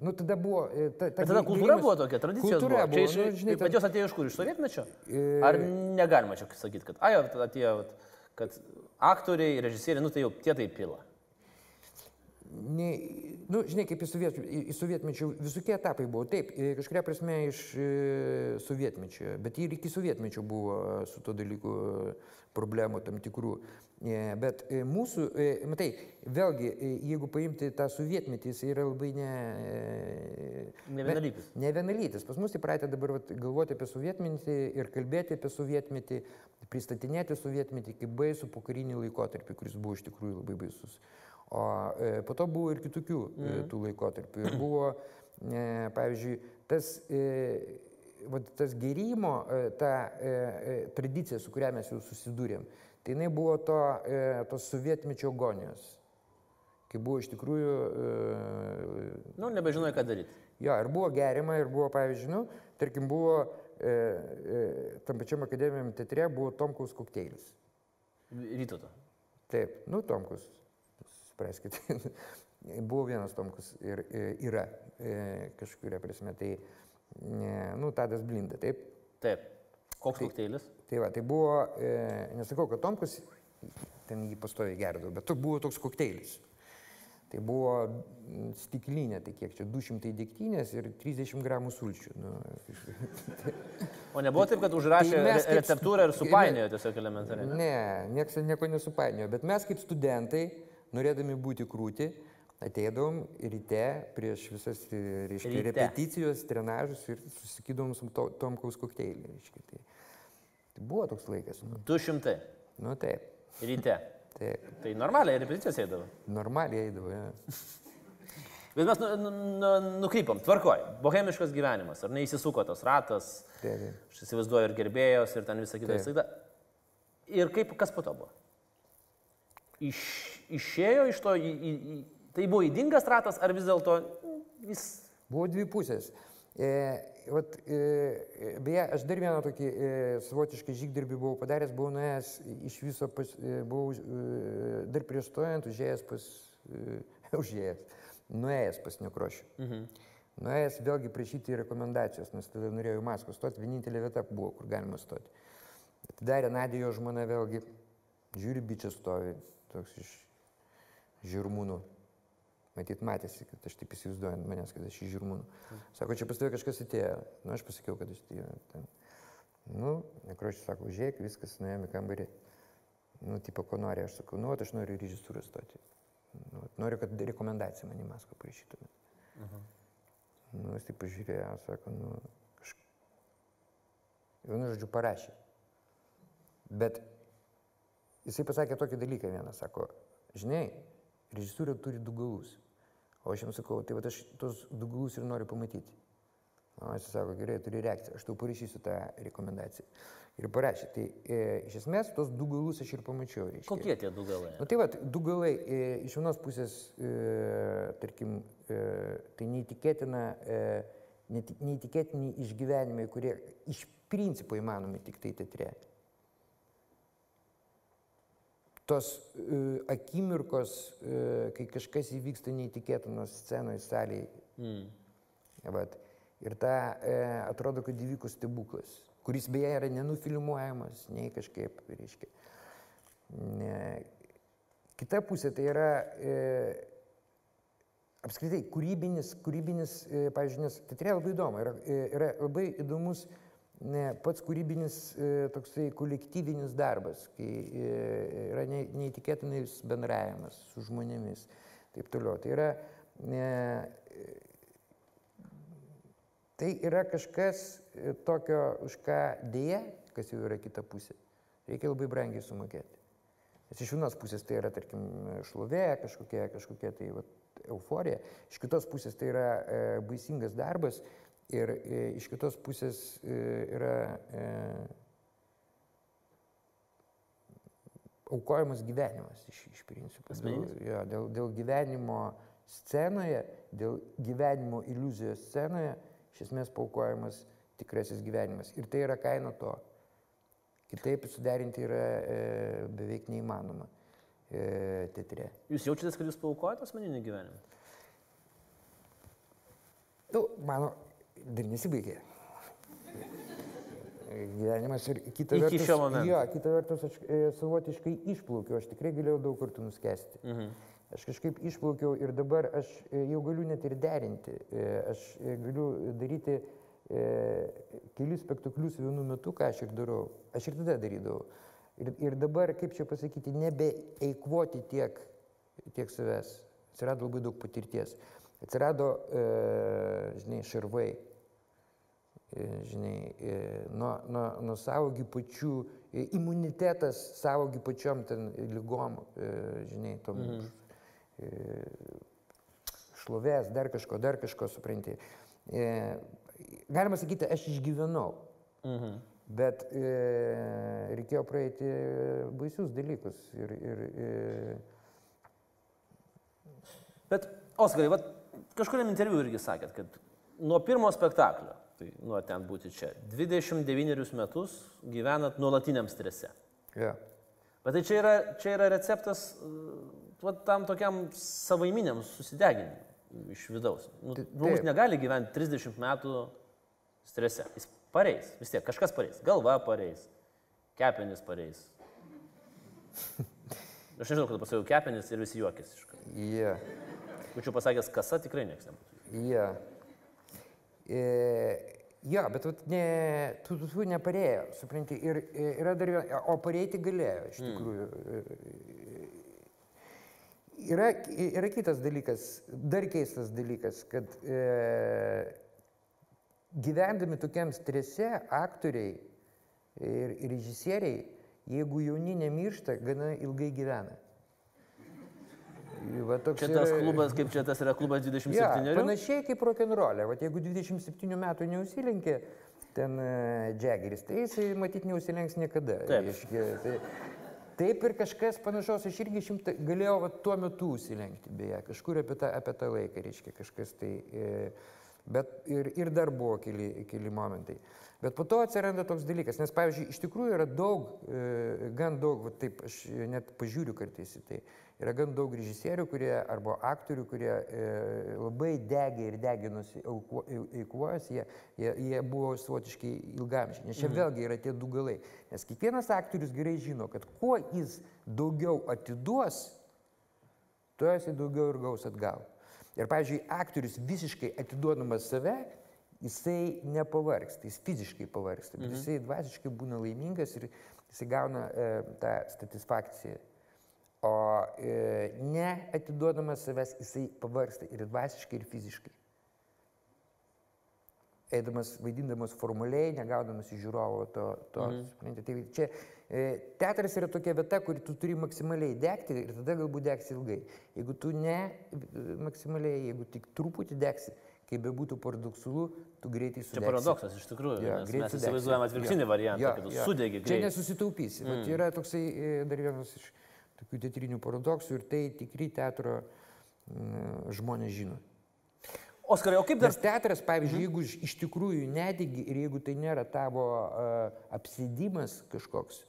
nu, tada buvo... E, ta, ta Bet tada kultūra buvo tokia, tradicija. Kultūra buvo. Čia iš, nu, žinai, bet jos atėjo iš kur, iš sovietmečio? E... Ar negalima čia sakyti, kad, ai, atėjo, kad aktoriai, režisieriai, nu, tai jau tie tai pila ne, nu, žinai, kaip į, soviet, į sovietmečių visokie etapai buvo. Taip, kažkuria prasme iš e, sovietmečio, bet ir iki sovietmečio buvo su to dalyku problemų tam tikrų. E, bet e, mūsų, matai, vėlgi, jeigu paimti tą sovietmetį, jis yra labai ne... Ne vienalytis. Ne vienalytis. Pas mus įpratę dabar vat, galvoti apie sovietmetį ir kalbėti apie sovietmetį, pristatinėti sovietmetį kaip baisų pokarinį laikotarpį, kuris buvo iš tikrųjų labai baisus. O e, po to buvo ir kitokių mm. tų laikotarpių. Ir buvo, e, pavyzdžiui, tas, e, vat, tas gerimo, ta tradicija, su kuria mes jau susidūrėm, tai jinai buvo to, e, tos sovietmečio agonijos. Kai buvo iš tikrųjų... E, nu, nebežinojai, ką daryti. Jo, ir buvo gerima, ir buvo, pavyzdžiui, nu, tarkim, buvo e, e, tam pačiam akademiniam teatre buvo Tomkaus kokteilis. Ryto to. Taip, nu, Tomkus supraskite. Buvo vienas Tomkus ir yra e, kažkuria prasme. Tai, nu, Tadas Blinda, taip? Taip. Koks tai, kokteilis? Tai va, tai buvo, e, nesakau, kad Tomkus ten jį pastoviai gerdavo, bet to buvo toks kokteilis. Tai buvo stiklinė, tai kiek čia 200 dėktynės ir 30 gramų sulčių. Nu, O nebuvo taip, kad užrašė Tai kaip- receptūrą ir supainiojo tiesiog elementariai. ne? ne, niekas nieko nesupainiojo, bet mes kaip studentai, norėdami būti krūti, ateidavom ryte prieš visas e, reiškia, Ryte. repeticijos, trenažus ir susikydom su to, Tomkaus kokteilį. Reiškia, tai, tai buvo toks laikas. Nu, 200 nu taip, ryte. taip. Tai normaliai repeticijas eidavo. Normaliai eidavo. Ja. Bet mes nu, nu, nu, nukrypom, tvarkoj, bohemiškas gyvenimas, ar neįsisuko tas ratas, Taip, taip. aš įsivaizduoju ir gerbėjos, ir ten visą kitą. Ir kaip, kas po to buvo? Iš, išėjo iš to, į, į, tai buvo įdingas ratas, ar vis dėlto jis... Buvo dvi pusės. E, vat, e, e, beje, aš dar vieną tokį e, savotišką žygdarbį buvau padaręs, buvau nuėjęs iš viso, pas, e, buvau e, dar prieš stojant, užėjęs pas, e, užėjęs, nuėjęs pas nekrošių. Mhm. Nuėjęs vėlgi prašyti rekomendacijos, nes tada norėjau į Maskvą stoti, vienintelė vieta buvo, kur galima stoti. Atidarė Nadė jo žmona vėlgi, žiūri, bičias stovi, toks iš žirmūnų. Matyt, matėsi, kad aš taip įsivaizduoju ant manęs, kad aš iš žirmūnų. Sako, čia pas tave kažkas atėjo. Na, aš pasakiau, kad aš tai ten. Nu, nekrošiai sako, žiūrėk, viskas, nuėjome kambarį. Nu, tipo, ko nori, aš sakau, nu, aš noriu režisūrą stoti. Nu, noriu, kad rekomendaciją man į Maskvą parašytumėt. Nu, jis taip pažiūrėjo, sako, nu, kažkaip. Vienu žodžiu, parašė. Bet jisai pasakė tokį dalyką vieną, sako, žinai, režisūra turi du galus. O aš jam sakau, tai va aš tos du galus ir noriu pamatyti. O jis sako, gerai, turi reakciją, aš tau parašysiu tą rekomendaciją. Ir parašė. Tai e, iš esmės tos du galus aš ir pamačiau. Reiškia. Kokie tie du galai? Nu tai va, du galai, e, iš vienos pusės, e, tarkim, e, tai neįtikėtina, e, neįtikėtini išgyvenimai, kurie iš principo įmanomi tik tai teatre. Tos e, akimirkos, e, kai kažkas įvyksta neįtikėtinos scenoje, salėje. Mm. Vat. Ir ta e, atrodo, kad įvyko stebuklas, kuris beje yra nenufilmuojamas, nei kažkaip, reiškia. Ne. Kita pusė tai yra e, apskritai kūrybinis, kūrybinis, e, pavyzdžiui, nes teatre labai įdomu, yra, e, yra labai įdomus ne, pats kūrybinis e, toksai kolektyvinis darbas, kai e, yra ne, neįtikėtinais bendravimas su žmonėmis, taip toliau. Tai yra, tai yra kažkas e, tokio, už ką dėja, kas jau yra kita pusė, reikia labai brangiai sumokėti. Nes iš vienos pusės tai yra, tarkim, šlovė, kažkokia, kažkokia tai vat, euforija, iš kitos pusės tai yra e, baisingas darbas ir e, iš kitos pusės e, yra e, aukojamas gyvenimas iš, iš principo. Dėl, Asmeninis? jo, dėl, dėl gyvenimo scenoje, dėl gyvenimo iliuzijos scenoje, iš esmės paukojamas tikrasis gyvenimas. Ir tai yra kaina to. Kitaip suderinti yra e, beveik neįmanoma e, teatre. Jūs jaučiatės, kad jūs paukojate asmeninį gyvenimą? Nu, mano dar nesibaigė. Gyvenimas ir kita Iki vertus. šio momento. Jo, kita vertus aš e, savotiškai išplaukiau, aš tikrai galėjau daug kartų nuskesti. Mhm. Aš kažkaip išplaukiau ir dabar aš e, jau galiu net ir derinti. E, Aš e, galiu daryti e, kelius spektaklius vienu metu, ką aš ir darau. Aš ir tada darydavau. Ir, ir dabar, kaip čia pasakyti, nebeeikvoti tiek, tiek savęs. Atsirado labai daug patirties. Atsirado, e, žinai, šarvai. E, Žinai, e, nuo, nuo, nuo savogi pačių, imunitetas savogi pačiom ten lygom, žinai, tom mhm šlovės, dar kažko, dar kažko, supranti. Galima sakyti, aš išgyvenau, Mhm. bet e, reikėjo praeiti baisius dalykus. Ir, ir, e, Bet, Oskarai, vat, kažkuriam interviu irgi sakėt, kad nuo pirmo spektaklio, tai nuo ten būti čia, 29 metus gyvenat nuolatiniam strese. ja. Bet tai čia yra, čia yra receptas uh, vat, tam tokiam savaiminiam susideginimui iš vidaus. Nu, žmogus negali gyventi 30 metų strese. Jis pareis, vis tiek kažkas pareis. Galva pareis, kepenis pareis. Aš nežinau, kada pasakiau kepenis ir visi juokės iš karto. Ja. Būčiau pasakęs, kasa tikrai niekas nebūtų. Ja. E, jo, bet vat, ne, tu, tu, tu neparėjo, supranti. Ir yra dar viena, o pareiti galėjo, iš tikrųjų. Mm. Yra, yra kitas dalykas, dar keistas dalykas, kad e, gyvendami tokiam strese aktoriai ir, ir režisieriai, jeigu jauni nemiršta, gana ilgai gyvena. Va, Čia tas yra- klubas, kaip čia tas yra klubas 27. Ja, panašiai kaip rock'n'roll'e. Vat jeigu 27 metų neužsilenkė ten Jaggeris, tai jisai matyt neužsilenks niekada. Taip. reiškia, Tai, taip ir kažkas panašaus, aš irgi šimtą galėjau vat, tuo metu užsilenkti, beje, kažkur apie tą, apie tą laiką, reiškia, kažkas tai. E, bet ir, ir dar buvo keli, keli momentai. Bet po to atsiranda toks dalykas, nes, pavyzdžiui, iš tikrųjų yra daug, e, gan daug, va, taip, aš net pažiūriu kartais į tai, yra gan daug režisierių, kurie, arba aktorių, kurie e, labai degė ir deginosi auko- ei- eikvojęs, jie, jie, jie buvo savotiškai ilgamžiai. Nes čia mhm. vėlgi yra tie du galai. Nes kiekvienas aktorius gerai žino, kad kuo jis daugiau atiduos, tuo jisai daugiau ir gaus atgal. Ir, pavyzdžiui, aktorius visiškai atiduodamas save, jisai nepavargsta, jis fiziškai pavargsta, bet jisai dvasiškai būna laimingas ir jisai gauna e, tą satisfakciją. O e, neatiduodamas savęs jisai pavargsta ir dvasiškai, ir fiziškai. Eidamas, vaidindamas formaliai, negaudamas iš žiūrovo to. to mhm. supranti. Tai čia e, teatras yra tokia vieta, kur tu turi maksimaliai degti ir tada galbūt degsi ilgai. Jeigu tu ne e, maksimaliai, jeigu tik truputį degsi, kaip bebūtų paradoksalu, tu greitai Čia sudegsi. paradoksas iš tikrųjų, greit mes sudegsi. įsivaizduojame atvirkštinį Jo, variantą, jo, kad tu jo. sudegi Čia greitai. nesusitaupysi. Mm. Yra toksai e, dar vienas iš tokių teatrinių paradoksų ir tai tikri teatro mm, žmonės žino. Oskarai, o kaip dar... Nes teatras, pavyzdžiui, jeigu iš- tikrųjų nedigi ir jeigu tai nėra tavo uh, apsėdimas kažkoks,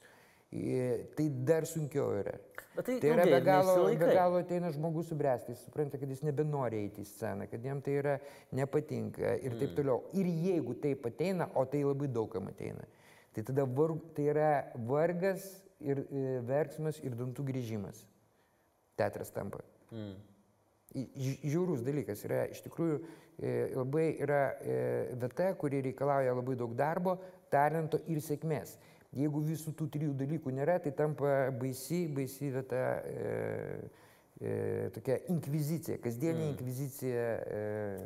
tai dar sunkiau yra. Bet tai tai yra ilgai be galo, be galo ateina žmogus subręsti, jis supranta, kad jis nebenori eiti į sceną, kad jam tai yra nepatinka ir Mm. taip toliau. Ir jeigu taip ateina, o tai labai daugam ateina, tai tada varg, tai yra vargas ir e, verksmas ir dantų grįžimas. Teatras tampa. Mm. Į- ži- Žiaurus dalykas yra iš tikrųjų e, labai yra e, vieta, kuri reikalauja labai daug darbo, talento ir sėkmės. Jeigu visų tų trijų dalykų nėra, tai tampa baisi, baisi vieta, e, e, tokia inkvizicija, kasdienė mm. inkvizicija e,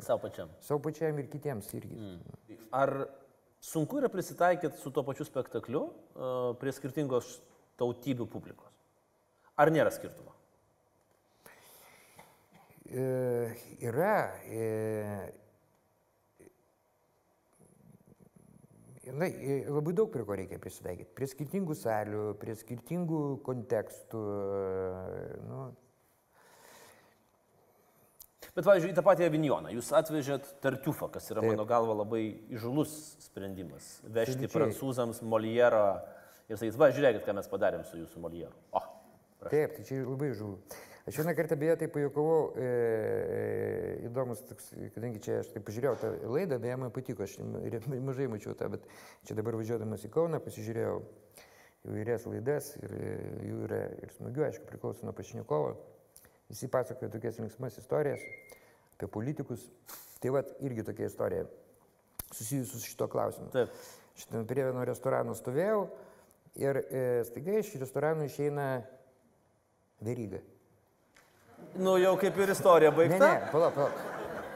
Savo pačiam. savo pačiam ir kitiems irgi. Mm. Ar sunku yra prisitaikyti su tuo pačiu spektakliu prie skirtingos tautybių publikos? Ar nėra skirtumo? E, yra. E, Na, e, labai daug prie ko reikia prisitaikyti. Prie skirtingų salių, prie skirtingų kontekstų. e, Nu, Bet, pavyzdžiui, į tą patį avinjoną. Jūs atvežėt tartiufą, kas yra, Taip. mano galva, labai įžulus sprendimas. Vežti Absoliučiai. prancūzams Molierą ir sakyti, va, žiūrėkit, ką mes padarėm su jūsų Molieru. O, prašau. Taip, tai čia labai žuvu. Aš vieną kartą beje tai pajokavau, e, e, įdomus, toks, kadangi čia aš taip pažiūrėjau tą laidą, beje, man patiko, aš mažai mačiau tą, bet čia dabar važiuodamas į Kauną pasižiūrėjau įvairias laidas ir e, jų yra ir smagių, aišku, priklauso nuo pašnekovo. Visi pasakoja tokias linksmas istorijas apie politikus. Tai vad irgi tokia istorija susijusi su šito klausimu. Taip. Šitą prie vieno restorano stovėjau ir e, staiga iš restorano išeina veryga. Nu, jau kaip ir istorija Ne, baigta. ne, palauk, palauk.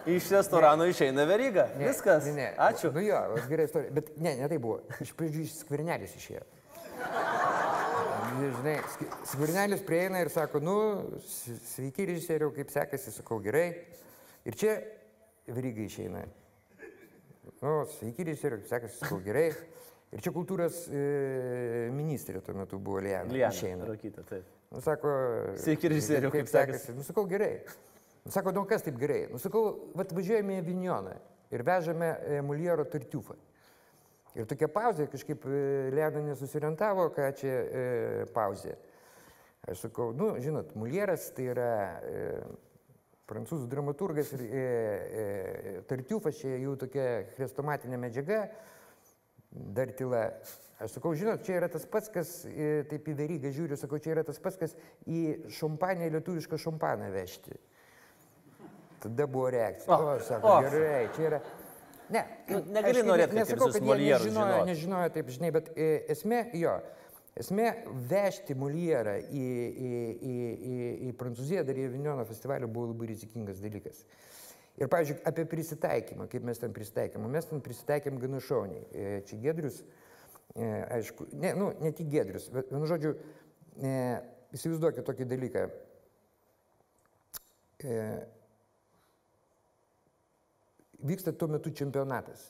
Iš restorano išeina veryga. Ne, Viskas. Ne, ne. Ačiū. Nu jo, gerai istorija. Bet ne, ne tai buvo. Iš pradžių iš skvernelis išėjo. Žinai, sk- skvernelis prieina ir sako, nu, sveiki režisieriau, kaip sekasi, sakau, gerai. Ir čia veryga išeina. Nu, sveiki režisieriau, kaip sekasi, sakau, gerai. Ir čia kultūros e, ministrė tuo metu buvo Liana. Liana. Išeina. Rakyta, taip. Nu, sako, Sveiki, režisieriau, kaip sekasi? Nu, sakau, gerai. Nu, sako, nu, kas taip gerai? Nu, sakau, važiuojame į Vinjoną ir vežame e, Muliero tartiufą. Ir tokia pauzė, kažkaip e, Liana nesusirientavo, ką čia e, pauzė. Aš sakau, nu, žinot, Mulieras tai yra e, prancūzų dramaturgas ir e, e, tartiufas čia jų tokia chrestomatinė medžiaga, dar tyla. Aš sakau, žinot, čia yra tas pats, kas, e, taip į verygą žiūriu, sakau, čia yra tas pats, kas į šampanę, lietuvišką šampaną vežti. tada buvo reakcija. O, O, sako, o. gerai, čia yra. Ne, Nu, negali aš norėt, kad nesakau, kad jie nežinojo, nežinojo taip, žinai, bet e, esmė, jo, esmė vežti Molierą į, į, į, į, į Prancūziją dar į Vinjono festivalį buvo labai rizikingas dalykas. Ir, pavyzdžiui, apie prisitaikymą, kaip mes ten prisitaikėm. Mes ten prisitaikėm gana šauniai. E, Čia Gedrius, e, aišku, ne, nu, ne tik Gedrius, bet, vienu žodžiu, e, įsivaizduokit tokį dalyką. E, vyksta tuo metu čempionatas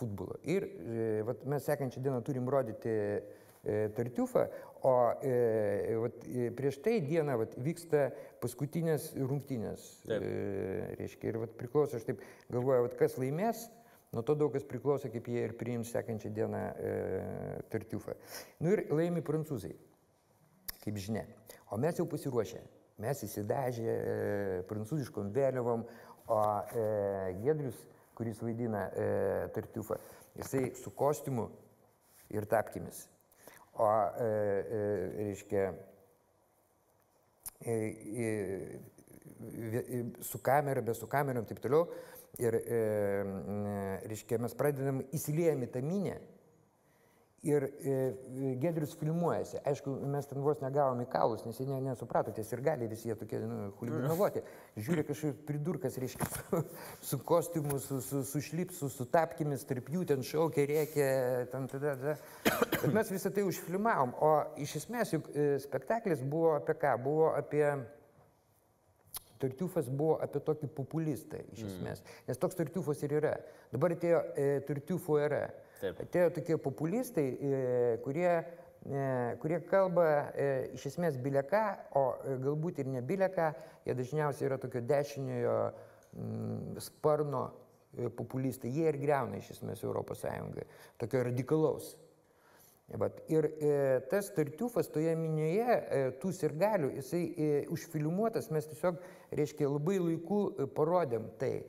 futbolo. Ir e, vat, mes sekančią dieną turim rodyti e, tartiufą, o e, vat, e, prieš tai dieną vat, vyksta paskutinės rungtynės. Taip. E, reiškia, ir vat, priklauso, aš taip galvoju, vat, kas laimės, nuo to daug kas priklauso, kaip jie ir priims sekančią dieną e, tartiufą. Nu ir laimi prancūzai kaip žinia. O mes jau pasiruošę. Mes įsidažę e, prancūziškom vėliavom, o e, Gedrius, kuris vaidina e, tartiufą, jisai su kostiumu ir tapkimis. O, e, e, reiškia, e, e, e, su kamera, be su kamerom ir taip toliau. Ir, e, reiškia, mes pradedam įsiliejami tą minę Ir e, Gedrius filmuojasi. Aišku, mes ten vos negavom į kaulus, nes jie ne, nesuprato, tie ir gali visi jie tokie nu, huliganovoti. Žiūri kažkaip pridurkas, reiškia, su, su kostiumu, su, su, su šlipsu, su tapkimis, tarp jų ten šaukia, rėkia, ten tada. tada. Bet mes visą tai užfilmavom. O iš esmės juk e, spektaklis buvo apie ką? Buvo apie... Tartiufas buvo apie tokį populistą iš esmės. Nes toks tartiufas ir yra. Dabar atėjo e, tartiufo era. Taip. Atėjo tokie populistai, e, kurie, e, kurie kalba e, iš esmės bileką, o galbūt ir ne bileką. Jie dažniausiai yra tokio dešiniojo mm, sparno populistai. Jie ir greuna iš esmės Europos Sąjungą. Tokio radikalaus. Vat, ir e, tas tartiufas toje minioje, e, tų sirgalių, jisai e, užfilmuotas, mes tiesiog, reiškia, labai laiku parodėm tai.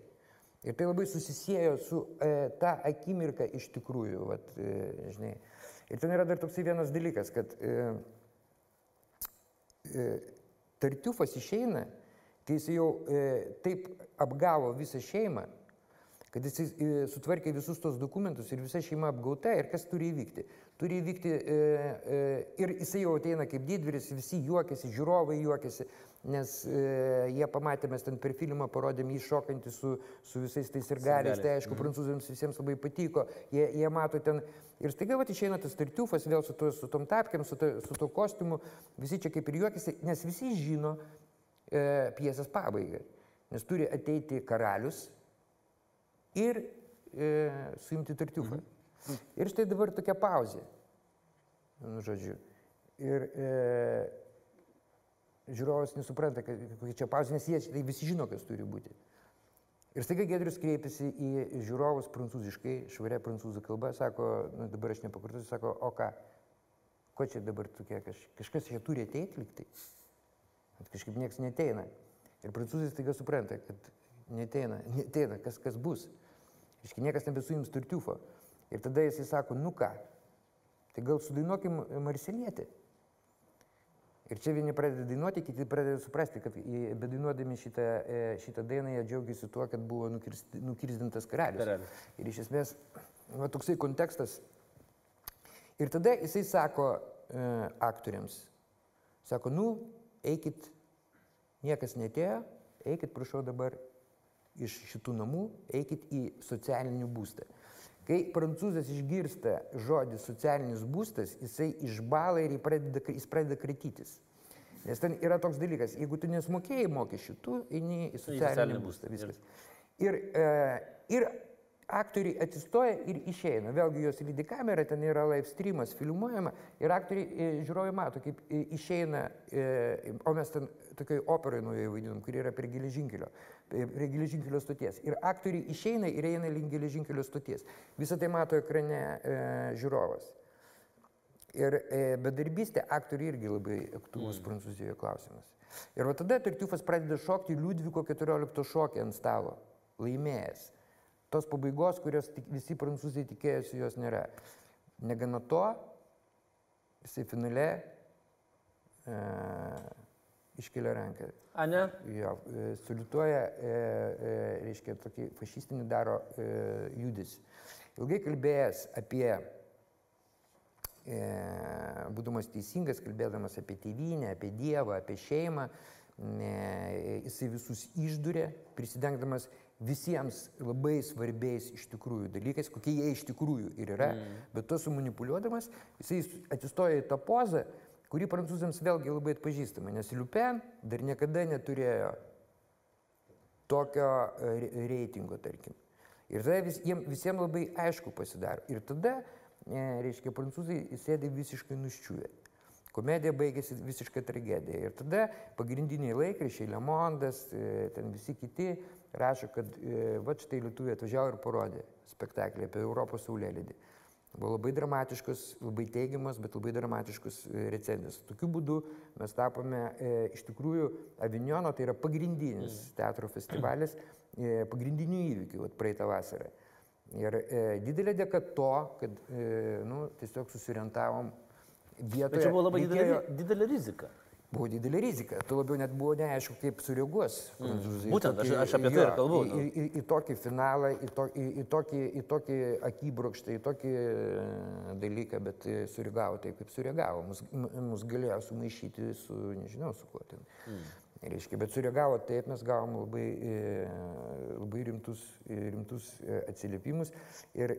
Ir tai labai susisiejo su e, ta akimirka iš tikrųjų, vat, e, žinai. Ir ten yra dar toksai vienas dalykas, kad e, e, tartiufas išeina, kai jis jau e, taip apgavo visą šeimą, kad jis e, sutvarkė visus tos dokumentus ir visa šeima apgauta ir kas turi įvykti. Turi įvykti e, e, ir jisai jau ateina kaip didvyris, visi juokiasi, žiūrovai juokiasi, nes e, jie pamatė, mes ten per filmą parodėm jį šokantį su, su visais tais ir galiais, tai aišku, prancūzams visiems labai patiko, jie, jie mato ten ir staiga va išeina tas tartiufas vėl su, to, su tom tapkiam, su, to, su to kostiumu, visi čia kaip ir juokiasi, nes visi žino e, piesės pabaigą, nes turi ateiti karalius, ir e, suimti tartiufą. Mhm. Ir štai dabar tokia pauzė. Nu, žodžiu. Ir e, žiūrovas nesupranta, kokia čia pauzė, nes jie tai visi žino, kas turi būti. Ir staiga Gedrius kreipiasi į žiūrovus prancūziškai, švaria prancūzų kalba, sako, nu, dabar aš nepakartosiu, sako, o ką, ko čia dabar tokie, kaž, kažkas čia turi ateiti liktai. Kažkaip niekas neteina. Ir prancūzai staiga supranta, kad neteina, neteina, kas, kas bus. Iški niekas nebesuims turtiufo. Ir tada jisai sako, nu ką, tai gal sudainuokim Marselietį. Ir čia vieni pradeda dainuoti, kiti pradeda suprasti, kad bedainuodami šitą, e, šitą dainą jie džiaugiasi tuo, kad buvo nukirzdintas. Karalius. Ir iš esmės, va, toksai kontekstas. Ir tada jisai sako e, aktoriams, sako, nu, eikit, niekas netėjo, eikit, prašau dabar iš šitų namų, eikit į socialinį būstą. Kai prancūzas išgirsta žodį socialinis būstas, jisai išbala ir pradeda, jis pradeda kratytis. Nes ten yra toks dalykas, jeigu tu nesmokėjai mokesčių, tu eini į socialinį būstą, viskas. Ir, e, ir aktoriai atsistoja ir išeina. Vėlgi jos lydi kamera, ten yra live streamas, filmuojama ir aktoriai, e, žiūrovai mato, kaip e, išeina, e, o mes ten tokiai operai naujoje vaidinam, kuri yra prie geležinkelio, prie geležinkelio stoties. Ir aktoriai išeina ir eina link geležinkelio stoties. Visą tai mato ekrane e, žiūrovas. Ir e, bedarbystė aktoriai irgi labai aktuolus mm. Prancūzijoje klausimas. Ir va tada Tartiufas pradeda šokti Liudviko 14 šokį ant stalo, laimėjęs. Tos pabaigos, kurios tik, visi prancūzai tikėjosi, jos nėra. Negana to, jisai finale e, iškelia ranką. A ne? Jo, e, saliutuoja, e, e, reiškia, tokį fašistinį daro e, judesį. Ilgai kalbėjęs apie, e, būdamas teisingas, kalbėdamas apie tėvynę, apie Dievą, apie šeimą, e, jisai visus išdurė, prisidengdamas visiems labai svarbiais iš tikrųjų dalykais, kokie jie iš tikrųjų ir yra, mm. bet to sumanipuliuodamas, jisai atsistoja į tą pozą, kuri prancūzams vėlgi labai atpažįstama, nes Liupen dar niekada neturėjo tokio e, re- reitingo, tarkim. Ir tada vis, jiem, visiems labai aišku pasidaro. Ir tada, e, reiškia, prancūzai sėdi visiškai nuščiuvę. Komedija baigėsi visiškai tragedija. Ir tada pagrindiniai laikrašiai, Le Mondas, e, ten visi kiti rašo, kad va štai Lietuvė atvažiavo ir parodė spektaklį apie Europos saulėlydį. Buvo labai dramatiškos, labai teigiamas, bet labai dramatiškos e, recenzijos. Tokiu būdu mes tapome e, iš tikrųjų Avinjono, tai yra pagrindinis teatro festivalis, e, pagrindinių įvykių vat, praeitą vasarą. Ir e, didelė dėka to, kad e, nu, tiesiog susirientavom vietoje. Bet čia buvo labai didelė, reikėjo- didelė rizika. Buvo didelė rizika, tu labiau net buvo neaišku, kaip sureaguos į Būtent, aš- tokį- aš apie tai ir kalbu, Į, nu. į, į, į tokį finalą, į, to, į, į tokį, į tokį akibrokštą, į tokį e, dalyką, bet e, sureagavo taip, kaip sureagavo. Mus, mus galėjo sumaišyti su, nežinau, su kuo ten. Mm. Reiškia, bet sureagavo taip, mes gavom labai, e, labai rimtus, rimtus atsiliepimus. Ir,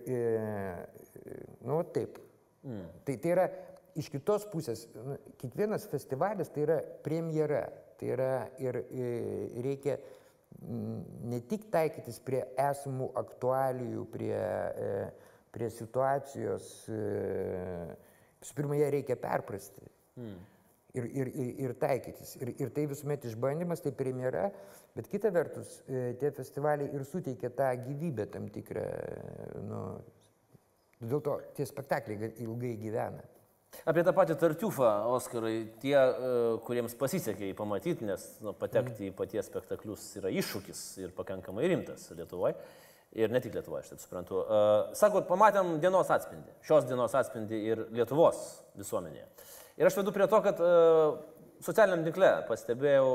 nu, taip. Mm. Tai, tai yra iš kitos pusės, nu, kiekvienas festivalis tai yra premjera. Tai yra ir e, reikia ne tik taikytis prie esamų aktualijų, prie, e, prie situacijos, e, visų pirma, ją reikia perprasti. Ir, ir, ir, ir taikytis. Ir, ir tai visuomet išbandymas, tai premjera, bet kita vertus, tie festivaliai ir suteikia tą gyvybę tam tikrą. Nu, dėl to tie spektakliai ga- ilgai gyvena. Apie tą patį tartiufą, Oskarai, tie, e, kuriems pasisekė jį pamatyti, nes nu, patekti į paties spektaklius yra iššūkis ir pakankamai rimtas Lietuvoje. Ir ne tik Lietuvoje, aš taip suprantu. Uh, sakot, pamatėm dienos atspindį, šios dienos atspindį ir Lietuvos visuomenėje. Ir aš vedu prie to, kad uh, socialiniam tinkle pastebėjau,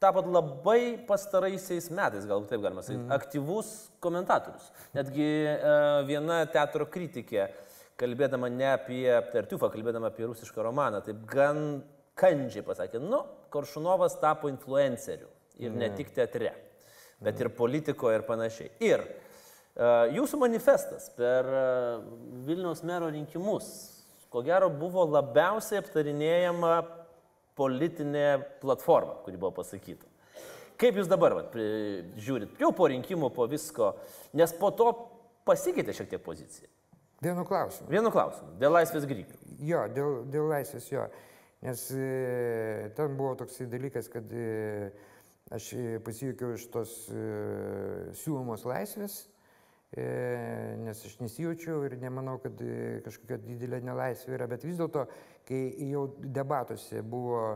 tapot labai pastaraisiais metais, galbūt taip galima sakyti, mm. aktyvus komentatorius. Netgi viena teatro kritikė, kalbėdama ne apie Tartiufą, kalbėdama apie rusišką romaną, taip gan kandžiai pasakė, nu, Koršunovas tapo influenceriu. Ir mm. ne tik teatre, bet ir politikoje ir panašiai. Ir uh, jūsų manifestas per uh, Vilniaus mero rinkimus, ko gero, buvo labiausiai aptarinėjama politinė platforma, kuri buvo pasakyta. Kaip jūs dabar vat, pri- žiūrit, jau po rinkimų, po visko, nes po to pasikeitė šiek tiek pozicija. Vienu klausimu. Vienu klausimu, dėl laisvės grybių. Jo, dėl, dėl laisvės jo. Nes e, ten buvo toksai dalykas, kad e, aš e, pasijuokiau iš tos e, siūlomos laisvės, e, nes aš nesijaučiau ir nemanau, kad e, kažkokia didelė nelaisvė yra, bet vis dėlto, kai jau debatuose buvo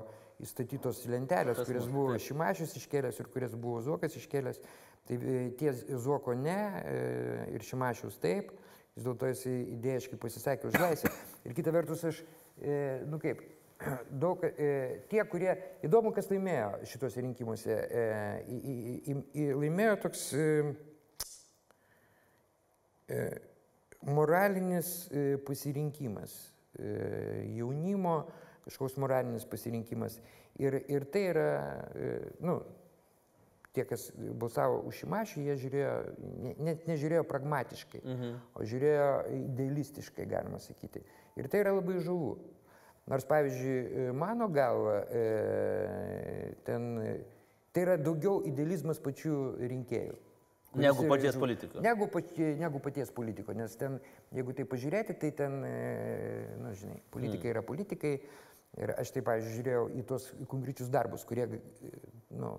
įstatytos lentelės, Tas kurias buvo taip. Šimašius iškėlęs ir kurias buvo Zuokas iškėlęs, tai e, tie Zuoko ne e, ir Šimašius taip, vis dėlto jis idėjiškai pasisakė už laisvę. Ir kita vertus aš, e, nu kaip, daug, e, tie, kurie, įdomu, kas laimėjo šituose rinkimuose, e, į, į, į, laimėjo toks e, e, moralinis e, pasirinkimas, e, jaunimo kažkoks moralinis pasirinkimas. Ir, ir tai yra, e, nu, tie, kas balsavo už Šimašį, jie žiūrėjo, ne- net nežiūrėjo pragmatiškai, mhm. o žiūrėjo idealistiškai, galima sakyti. Ir tai yra labai žavu. Nors, pavyzdžiui, mano galva, e, ten, tai yra daugiau idealizmas pačių rinkėjų. Negu yra paties žavu. politiko. Negu, patie, negu paties politiko, nes ten, jeigu tai pažiūrėti, tai ten, e, na, žinai, politikai yra politikai. Ir aš taip, pavyzdžiui, žiūrėjau į tuos konkrečius darbus, kurie, e, nu,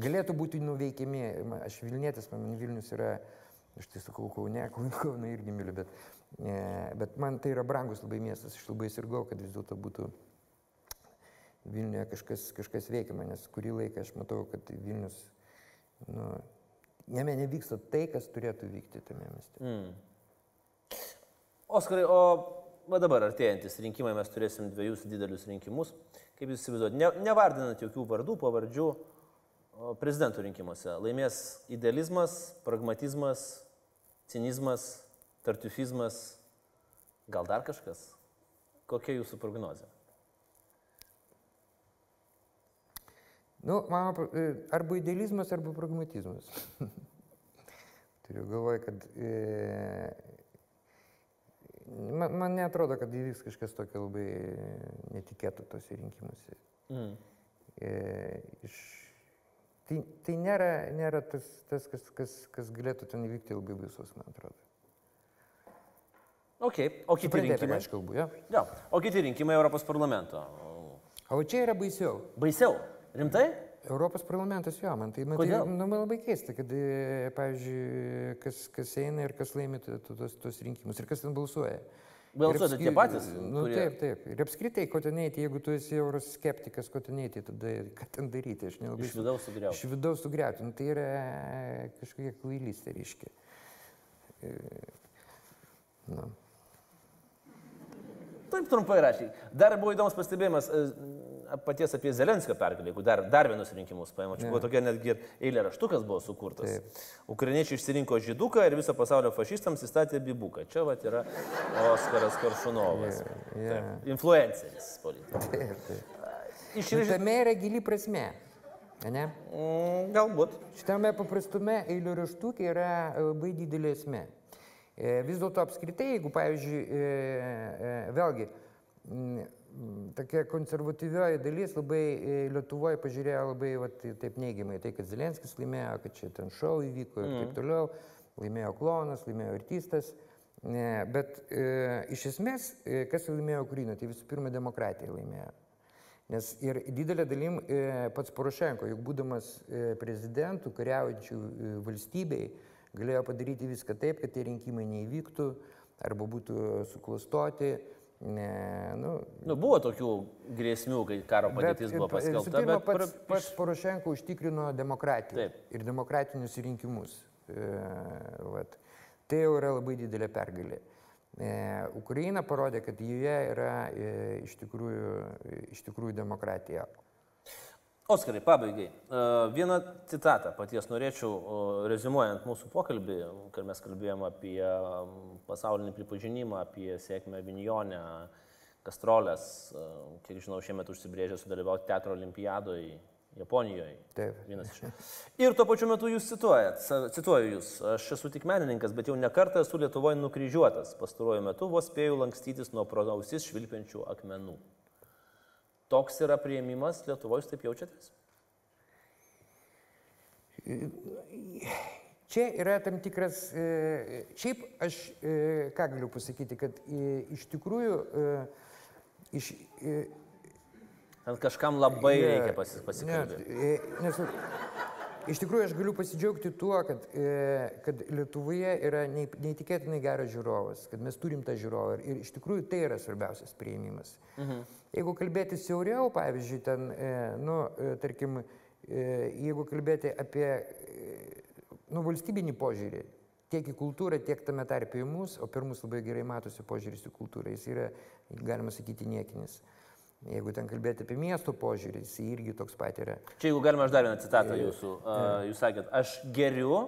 galėtų būti nuveikiami. Aš Vilnietis, man Vilnius yra, aš tai sakau, Kaune, Kaune, irgi myliu, bet, e, bet man tai yra brangus labai miestas. Aš labai sirgau, kad vis dėlto būtų Vilniuje kažkas, kažkas veikiama, nes kurį laiką aš matau, kad Vilnius, nu, jame nevyksta tai, kas turėtų vykti tame mieste. Mm. Oskarai, o va dabar artėjantis rinkimai mes turėsim dviejus didelius rinkimus. Kaip jūs įsivaizduojate, ne, nevardinant jokių vardų, pavardžių prezidentų rinkimuose. Laimės idealizmas, pragmatizmas, cinizmas, tartufizmas, gal dar kažkas? Kokia jūsų prognozija? Nu, mano, e, arba idealizmas, arba pragmatizmas. Turiu galvoje, kad e, man, man netrodo, kad įvyks kažkas tokio labai netikėto tose rinkimuose. Mm. E, iš, tai, tai nėra, nėra tas, tas kas, kas, kas galėtų ten įvykti labai baisus, man atrodo. Ok, o kiti ką rinkimai? aš kalbu, jo? Jo, o kiti rinkimai Europos parlamento. O čia yra baisiau. Baisiau. Rimtai? Europos parlamentas jo, man tai, man, tai nu, man labai keista, kad, e, pavyzdžiui, kas, kas eina ir kas laimi tuos, tuos rinkimus ir kas ten balsuoja. Balsuoja tie patys, Nu, kurie- Taip, taip. Ir apskritai, ko ten eiti, jeigu tu esi euroskeptikas, ko ten eiti, tada ką ten daryti, aš nelabai. Iš vidaus sugriauti. Iš vidaus sugriauti, nu, tai yra kažkokia kvailystė, reiškia. E, Nu. Taip trumpai rašy. Dar buvo įdomus pastebėjimas e, paties apie Zelenskio pergalę, jeigu dar, dar vienus rinkimus paėmė. Čia buvo tokia netgi ir eilė raštukas buvo sukurtas. Taip. Ukrainiečiai išsirinko žyduką ir viso pasaulio fašistams įstatė bibuką. Čia vat yra Oskaras Karšunovas. Influenceris politikas. Taip, taip. Iš Nu, tame yra gili prasme. Ne? Mm, galbūt. Šitame paprastume eilių raštukė yra e, labai didelė esmė. E, Vis dėlto apskritai, jeigu, pavyzdžiui, e, vėlgi, m, m, tokia konservatyvioji dalis labai Lietuvoje pažiūrėjo labai vat, taip neigiamai, tai kad Zelenskis laimėjo, kad čia ten šau įvyko ir taip toliau, laimėjo klonas, laimėjo artistas. Ne, bet e, iš esmės, e, kas laimėjo Ukrainą, tai visų pirma demokratija laimėjo. Nes ir didelė dalim e, pats Porošenko, juk būdamas e, prezidentų, kariaujančių e, valstybei, galėjo padaryti viską taip, kad tie rinkimai neįvyktų arba būtų suklastoti. Ne, nu, Nu, buvo tokių grėsmių, kai karo padėtis buvo bet, visų paskelbta, pirma, bet pats, pats Porošenko užtikrino demokratiją Taip. ir demokratinius rinkimus. E, vat. Tai jau yra labai didelė pergalė. E, Ukraina parodė, kad joje yra e, iš tikrųjų, iš tikrųjų demokratija. Oskarai, pabaigai. E, Vieną citatą paties norėčiau, o, rezimuojant mūsų pokalbį, kai mes kalbėjome apie pasaulinį pripažinimą, apie sėkmę Vinjonę, Kastrolės, e, kiek žinau, šiemet užsibrėžė sudalyvauti teatro olimpiadoje Japonijoje. Taip. Vienas iš. Ir tuo pačiu metu jūs cituojat, cituoju jūs, aš esu tik menininkas, bet jau nekartą esu Lietuvoje nukryžiuotas. Pastaruoju metu vos spėjau lankstytis nuo prodausis švilpiančių akmenų. Toks yra prieimimas Lietuvoje, jūs taip jaučiatės? Čia yra tam tikras, e, šiaip aš e, ką galiu pasakyti, kad e, iš tikrųjų, iš, Ten kažkam labai Ne, reikia pasi, pasikalbėti. Ne, nes, iš tikrųjų aš galiu pasidžiaugti tuo, kad, e, kad Lietuvoje yra neįtikėtinai geras žiūrovas, kad mes turim tą žiūrovą ir, iš tikrųjų tai yra svarbiausias prieimimas. Mhm. Jeigu kalbėti siauriau, pavyzdžiui, ten, e, nu, e, tarkim, jeigu kalbėti apie nu, valstybinį požiūrį, tiek į kultūrą, tiek tame tarpe į mus, o per mus labai gerai matosi požiūris į kultūrą, jis yra, galima sakyti, niekinis. Jeigu ten kalbėti apie miesto požiūrį, jis irgi toks pat yra. Čia jeigu galima aš dar vieną citatą jūsų. Uh, jūs sakėt, aš geriu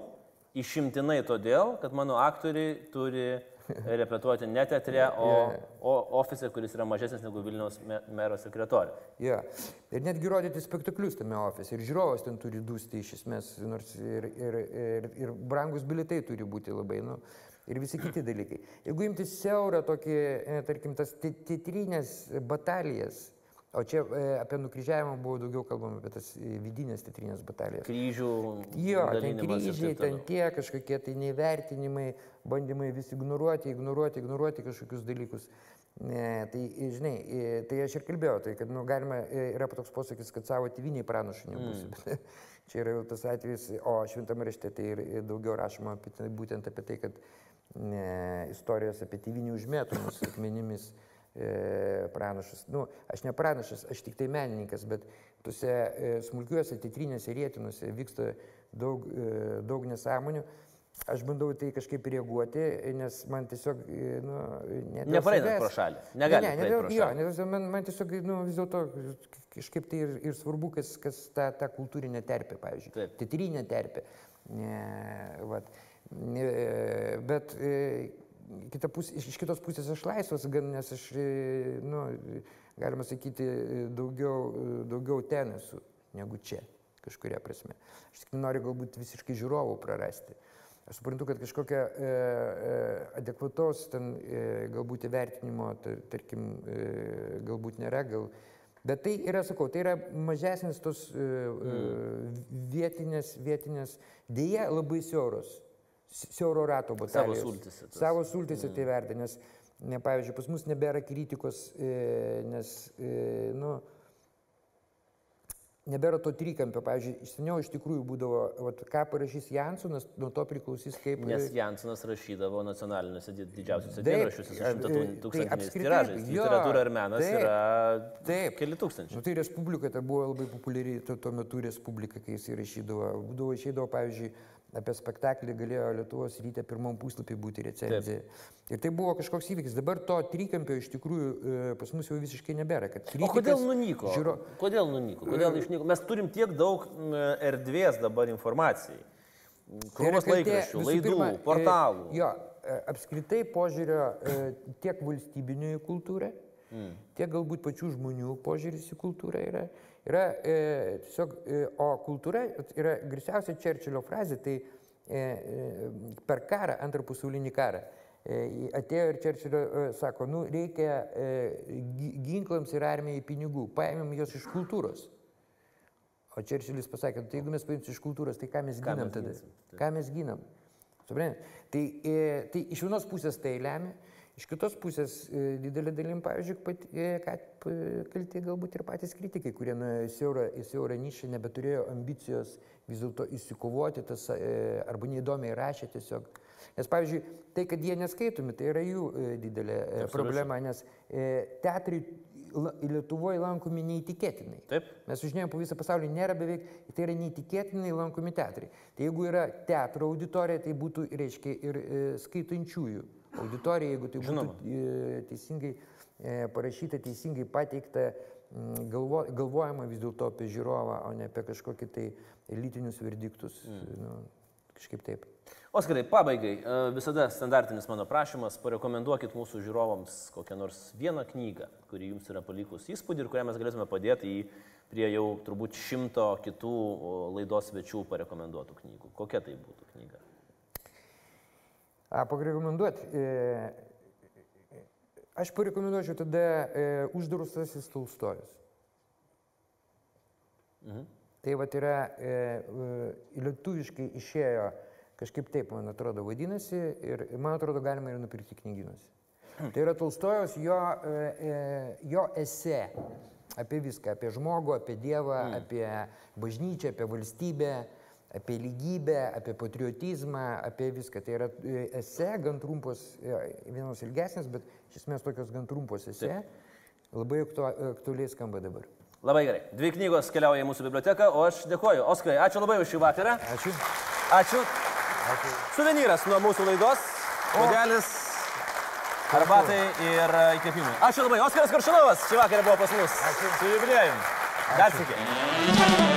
išimtinai todėl, kad mano aktoriai turi repetuoti ne teatre, o, o ofise, kuris yra mažesnis negu Vilniaus me- mero sekretorė. Ja. Ir netgi rodyti spektaklius tame ofise. Ir žiūrovas ten turi dūsti iš esmės, nors ir, ir, ir, ir brangus bilitai turi būti labai. Nu, ir visi kiti dalykai. Jeigu imti siaurą tokį, e, tarkim, tas teatrinės batalijas, o čia e, apie nukryžiavimą buvo daugiau kalbama, apie tas e, vidinės teatrinės batalijas. Kryžių. Jo, ten kryžiai, ten tie kažkokie tai nevertinimai, bandymai vis ignoruoti, ignoruoti, ignoruoti kažkokius dalykus. Ne, tai, žinai, e, tai aš ir kalbėjau, tai kad nu, galima, e, yra toks posakis, kad savo tėviniai pranašų nebūsi. Mm. Čia yra jau tas atvejis, o šventame rašte tai ir ir daugiau rašoma apie, tai- būtent apie tai, kad ne, istorijos apie tėvinių užmėtomus akmenimis e, pranašus. Nu, aš ne pranašas, aš tik tai menininkas, bet tuose e, smulkiuose titrinėse rėtinuose vyksta daug, e, daug nesąmonių. aš bandau tai kažkaip reaguoti, nes man tiesiog, e, nu, ne dėl Nepraeinat savęs- pro šalį. Negalit ne, ne, ne, jo, šalį. ne, dėl- man, man tiesiog, nu, vis dėlto kažkaip tai ir, ir svarbu, kas, kas ta, ta kultūrinė terpė, pavyzdžiui. Taip. Titrinė terpė. Ne, vat. Bet e, kita pusė, iš, kitos pusės aš laisvas, gan, nes aš, e, nu, galima sakyti, e, daugiau, e, daugiau ten esu negu čia, kažkuria prasme. Aš tik noriu galbūt visiškai žiūrovų prarasti. Aš suprantu, kad kažkokia e, e, adekvatos ten e, galbūt įvertinimo, tar, tarkim, e, galbūt nėra, gal. Bet tai yra, sakau, tai yra mažesnis tos e, mm. vietinės, vietinės, dėja labai siauros, si- siauro rato batalijos. sultyse tas. Savo sultyse mm. tai verda, nes, ne, pavyzdžiui, pas mus nebėra kritikos, e, nes, e, nu, nebėra to trikampio. Pavyzdžiui, seniau iš tikrųjų būdavo, vat, ką parašys Jansonas, nuo to priklausys kaip... Nes Jansonas rašydavo nacionaliniuose di- didžiausiuose dienraščiuose su a- šimta tai tūkstantiniais apskritai, tiražais. Literatūra ir menas taip, yra taip. keli tūkstančiai. Nu, tai Respublika, tai buvo labai populiari tuo, tuo metu Respublika, kai jis įrašydavo. Būdavo išeidavo, pavyzdžiui, apie spektaklį galėjo Lietuvos ryte pirmam puslapį būti recenzija. Ir tai buvo kažkoks įvykis. Dabar to trikampio iš tikrųjų e, pas mus jau visiškai nebėra. O kodėl nunyko? Žiūro... Kodėl nunyko? Kodėl išnyko? Mes turim tiek daug erdvės dabar informacijai. Krūvos laikraščių, laidų, pirma, e, portalų. Jo, e, apskritai požiūrio e, tiek valstybinio į kultūrą, Mm. tiek galbūt pačių žmonių požiūris į kultūrą yra. Yra e, tiesiog, e, o kultūra yra grisiausia Čerčilio frazė, tai e, e, per karą, antrą pasaulinį karą. e, Atėjo ir Čerčilio e, sako, nu reikia e, gi- ginklams ir armijai pinigų, paėmėm juos iš kultūros. O Čerčilis pasakė, tai jeigu mes paimsim iš kultūros, tai ką mes Ką ginam mes tada? ginsim, taip. Ką mes ginam? Suprantate? Tai, e, tai iš vienos pusės tai lemia, iš kitos pusės e, didelė dalim, pavyzdžiui, pat, e, kad kalti galbūt ir patys kritikai, kurie į siaurą, siaurą nišą, nebeturėjo ambicijos vis dėlto įsikovoti tas, e, arba neįdomiai rašė tiesiog. Nes, pavyzdžiui, tai, kad jie neskaitomi, tai yra jų didelė e, problema, nes teatrai Lietuvoje lankomi neįtikėtinai. Taip. Mes sužinėjom po visą pasaulį, nėra beveik, tai yra neįtikėtinai lankomi teatrai. Tai jeigu yra teatro auditorija, tai būtų, reiškia, ir skaitančiųjų auditorija, jeigu tai Žinoma. būtų e, teisingai parašyta, teisingai pateikta, galvo, galvojama vis dėlto apie žiūrovą, o ne apie kažkokį tai elitinius verdiktus. Mm. Nu, kažkaip taip. Oskarai, pabaigai, visada standartinis mano prašymas, parekomenduokit mūsų žiūrovams kokią nors vieną knygą, kuri jums yra palikus įspūdį ir kurią mes galėtume padėti į prie jau turbūt šimto kitų laidos svečių parekomenduotų knygų. Kokia tai būtų knyga? Parekomenduoti. Aš parekomenduočiau tada uždarusasis Tolstojus. Mhm. Tai va yra, lietuviškai išėjo kažkaip taip, man atrodo, vadinasi ir man atrodo galima ir nupirkti knyginuose. Tai yra Tolstojus jo, jo esė apie viską, apie žmogų, apie Dievą, mm. apie bažnyčią, apie valstybę, apie lygybę, apie patriotizmą, apie viską. Tai yra e, esė, gan trumpos, e, vienos ilgesnės, bet iš esmės tokios gan trumpos esė. Labai aktu, aktualiai skamba dabar. Labai gerai. Dvi knygos keliauja į mūsų biblioteką, o aš dėkoju. Oskarai, ačiū labai už šį vakarą. Ačiū. Ačiū. Suvenyras nuo mūsų laidos. Puodelis, arbatai ir e, įkvėpimai. Ačiū labai. Oskaras Karšanovas šį vakarą buvo pas mus. Ačiū. Su jubiliejum. Dar sėkiai.